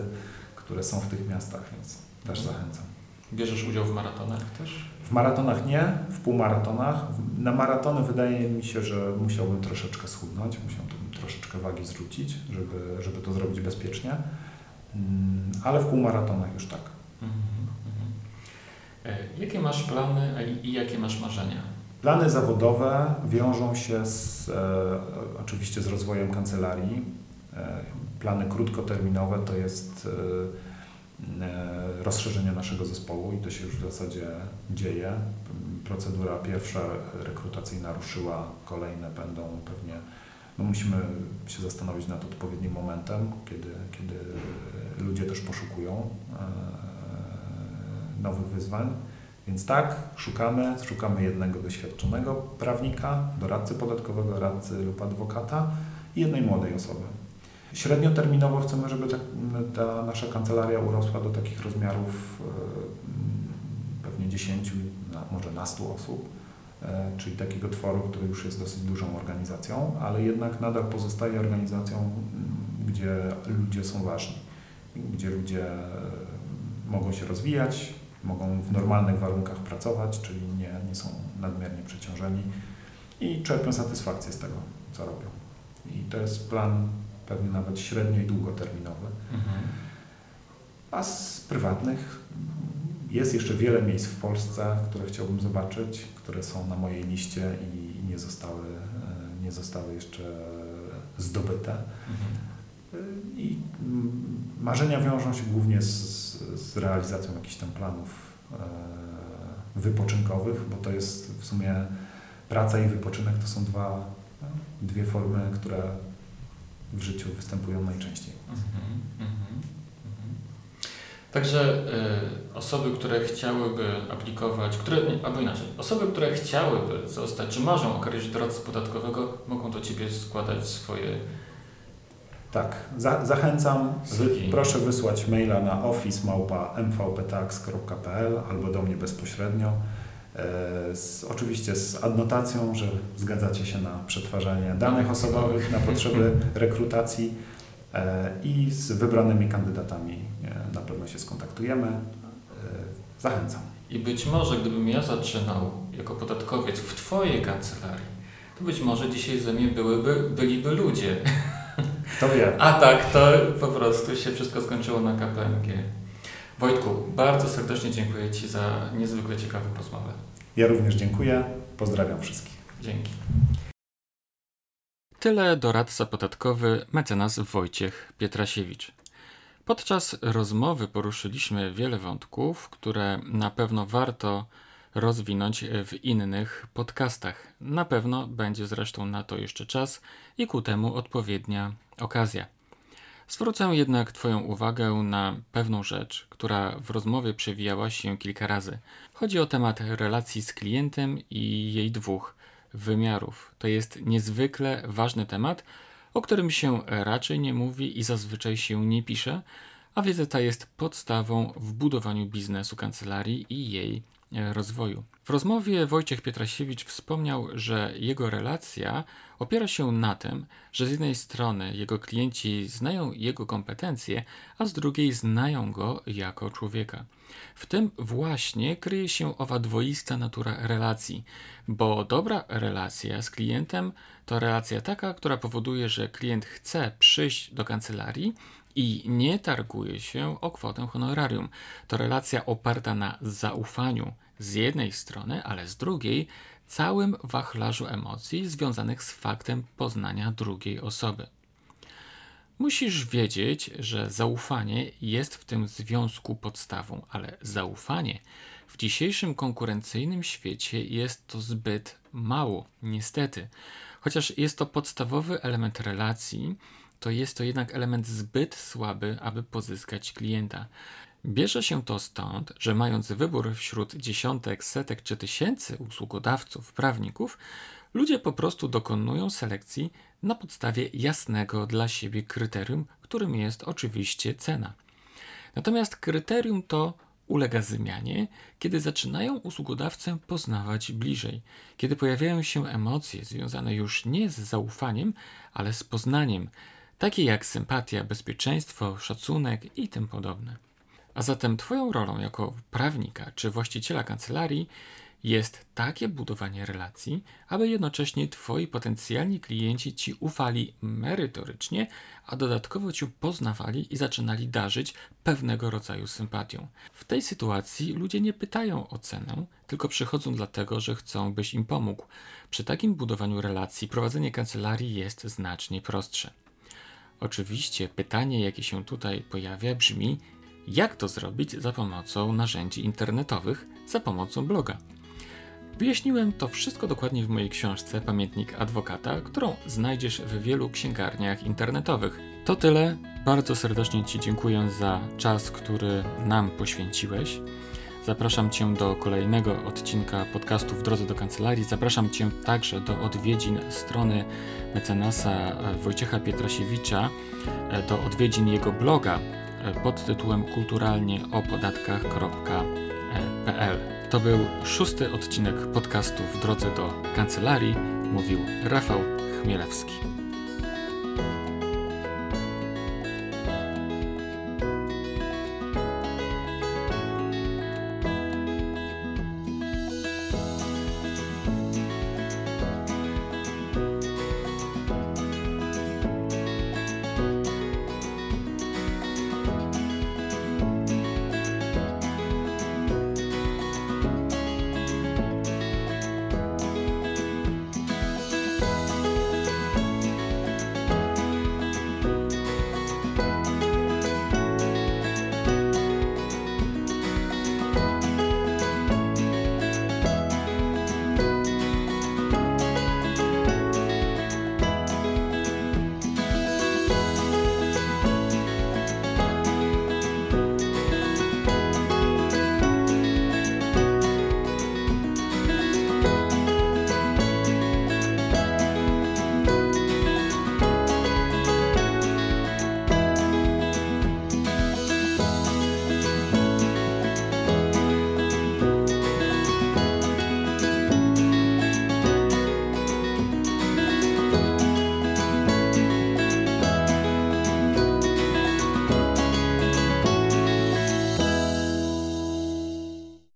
które są w tych miastach, więc też zachęcam. Bierzesz udział w maratonach też? W maratonach nie, w półmaratonach. Na maratony wydaje mi się, że musiałbym troszeczkę schudnąć, musiałbym troszeczkę wagi zrzucić, żeby, żeby to zrobić bezpiecznie, mm, ale w półmaratonach już tak. Mhm, mhm. E, jakie masz plany i jakie masz marzenia? Plany zawodowe wiążą się z, e, oczywiście z rozwojem kancelarii. E, plany krótkoterminowe to jest e, e, rozszerzenie naszego zespołu i to się już w zasadzie dzieje. Procedura pierwsza rekrutacyjna ruszyła, kolejne będą pewnie, no musimy się zastanowić nad odpowiednim momentem, kiedy, kiedy ludzie też poszukują nowych wyzwań. Więc tak, szukamy, szukamy jednego doświadczonego prawnika, doradcy podatkowego, radcy lub adwokata i jednej młodej osoby. Średnioterminowo chcemy, żeby ta, ta nasza kancelaria urosła do takich rozmiarów e, pewnie 10, może na 100 osób, e, czyli takiego tworu, który już jest dosyć dużą organizacją, ale jednak nadal pozostaje organizacją, gdzie ludzie są ważni, gdzie ludzie e, mogą się rozwijać, mogą w normalnych warunkach pracować, czyli nie, nie są nadmiernie przeciążeni i czerpią satysfakcję z tego, co robią. I to jest plan pewnie nawet średnio i długoterminowy. Mhm. A z prywatnych jest jeszcze wiele miejsc w Polsce, które chciałbym zobaczyć, które są na mojej liście i nie zostały, e, nie zostały jeszcze zdobyte. Mhm. I marzenia wiążą się głównie z, z realizacją jakichś tam planów e, wypoczynkowych, bo to jest w sumie praca i wypoczynek to są dwa, dwie formy, które w życiu występują najczęściej. Mhm, mhm, mhm. Także y, osoby, które chciałyby aplikować, które, nie, albo inaczej, osoby, które chciałyby zostać, czy marzą o karierze doradcy podatkowego, mogą do Ciebie składać swoje Tak, za, zachęcam. Wy, proszę wysłać maila na office.mvptax.pl albo do mnie bezpośrednio. E, z, oczywiście z adnotacją, że zgadzacie się na przetwarzanie danych osobowych na potrzeby [LAUGHS] rekrutacji e, i z wybranymi kandydatami e, na pewno się skontaktujemy. Zachęcam. I być może gdybym ja zaczynał jako podatkowiec w Twojej kancelarii, to być może dzisiaj ze mnie byłyby, byliby ludzie. Kto wie? [LAUGHS] A tak, to po prostu się wszystko skończyło na KPMG. Wojtku, bardzo serdecznie dziękuję Ci za niezwykle ciekawą rozmowę. Ja również dziękuję. Pozdrawiam wszystkich. Dzięki. Tyle doradca podatkowy mecenas Wojciech Pietrasiewicz. Podczas rozmowy poruszyliśmy wiele wątków, które na pewno warto rozwinąć w innych podcastach. Na pewno będzie zresztą na to jeszcze czas i ku temu odpowiednia okazja. Zwrócę jednak Twoją uwagę na pewną rzecz, która w rozmowie przewijała się kilka razy. Chodzi o temat relacji z klientem i jej dwóch wymiarów. To jest niezwykle ważny temat, o którym się raczej nie mówi i zazwyczaj się nie pisze, a wiedza ta jest podstawą w budowaniu biznesu kancelarii i jej rozwoju. W rozmowie Wojciech Pietrasiewicz wspomniał, że jego relacja opiera się na tym, że z jednej strony jego klienci znają jego kompetencje, a z drugiej znają go jako człowieka. W tym właśnie kryje się owa dwoista natura relacji, bo dobra relacja z klientem to relacja taka, która powoduje, że klient chce przyjść do kancelarii i nie targuje się o kwotę honorarium. To relacja oparta na zaufaniu z jednej strony, ale z drugiej całym wachlarzu emocji związanych z faktem poznania drugiej osoby. Musisz wiedzieć, że zaufanie jest w tym związku podstawą, ale zaufanie w dzisiejszym konkurencyjnym świecie jest to zbyt mało, niestety. Chociaż jest to podstawowy element relacji, to jest to jednak element zbyt słaby, aby pozyskać klienta. Bierze się to stąd, że mając wybór wśród dziesiątek, setek czy tysięcy usługodawców, prawników, ludzie po prostu dokonują selekcji na podstawie jasnego dla siebie kryterium, którym jest oczywiście cena. Natomiast kryterium to ulega zmianie, kiedy zaczynają usługodawcę poznawać bliżej, kiedy pojawiają się emocje związane już nie z zaufaniem, ale z poznaniem, takie jak sympatia, bezpieczeństwo, szacunek i tym podobne. A zatem Twoją rolą jako prawnika czy właściciela kancelarii jest takie budowanie relacji, aby jednocześnie Twoi potencjalni klienci Ci ufali merytorycznie, a dodatkowo Cię poznawali i zaczynali darzyć pewnego rodzaju sympatią. W tej sytuacji ludzie nie pytają o cenę, tylko przychodzą dlatego, że chcą, byś im pomógł. Przy takim budowaniu relacji prowadzenie kancelarii jest znacznie prostsze. Oczywiście pytanie, jakie się tutaj pojawia, brzmi: jak to zrobić za pomocą narzędzi internetowych, za pomocą bloga? Wyjaśniłem to wszystko dokładnie w mojej książce Pamiętnik Adwokata, którą znajdziesz w wielu księgarniach internetowych. To tyle. Bardzo serdecznie Ci dziękuję za czas, który nam poświęciłeś. Zapraszam Cię do kolejnego odcinka podcastu w drodze do kancelarii. Zapraszam Cię także do odwiedzin strony mecenasa Wojciecha Pietrasiewicza, do odwiedzin jego bloga pod tytułem kulturalnie o podatkach.pl. To był szósty odcinek podcastu w drodze do kancelarii, mówił Rafał Chmielewski.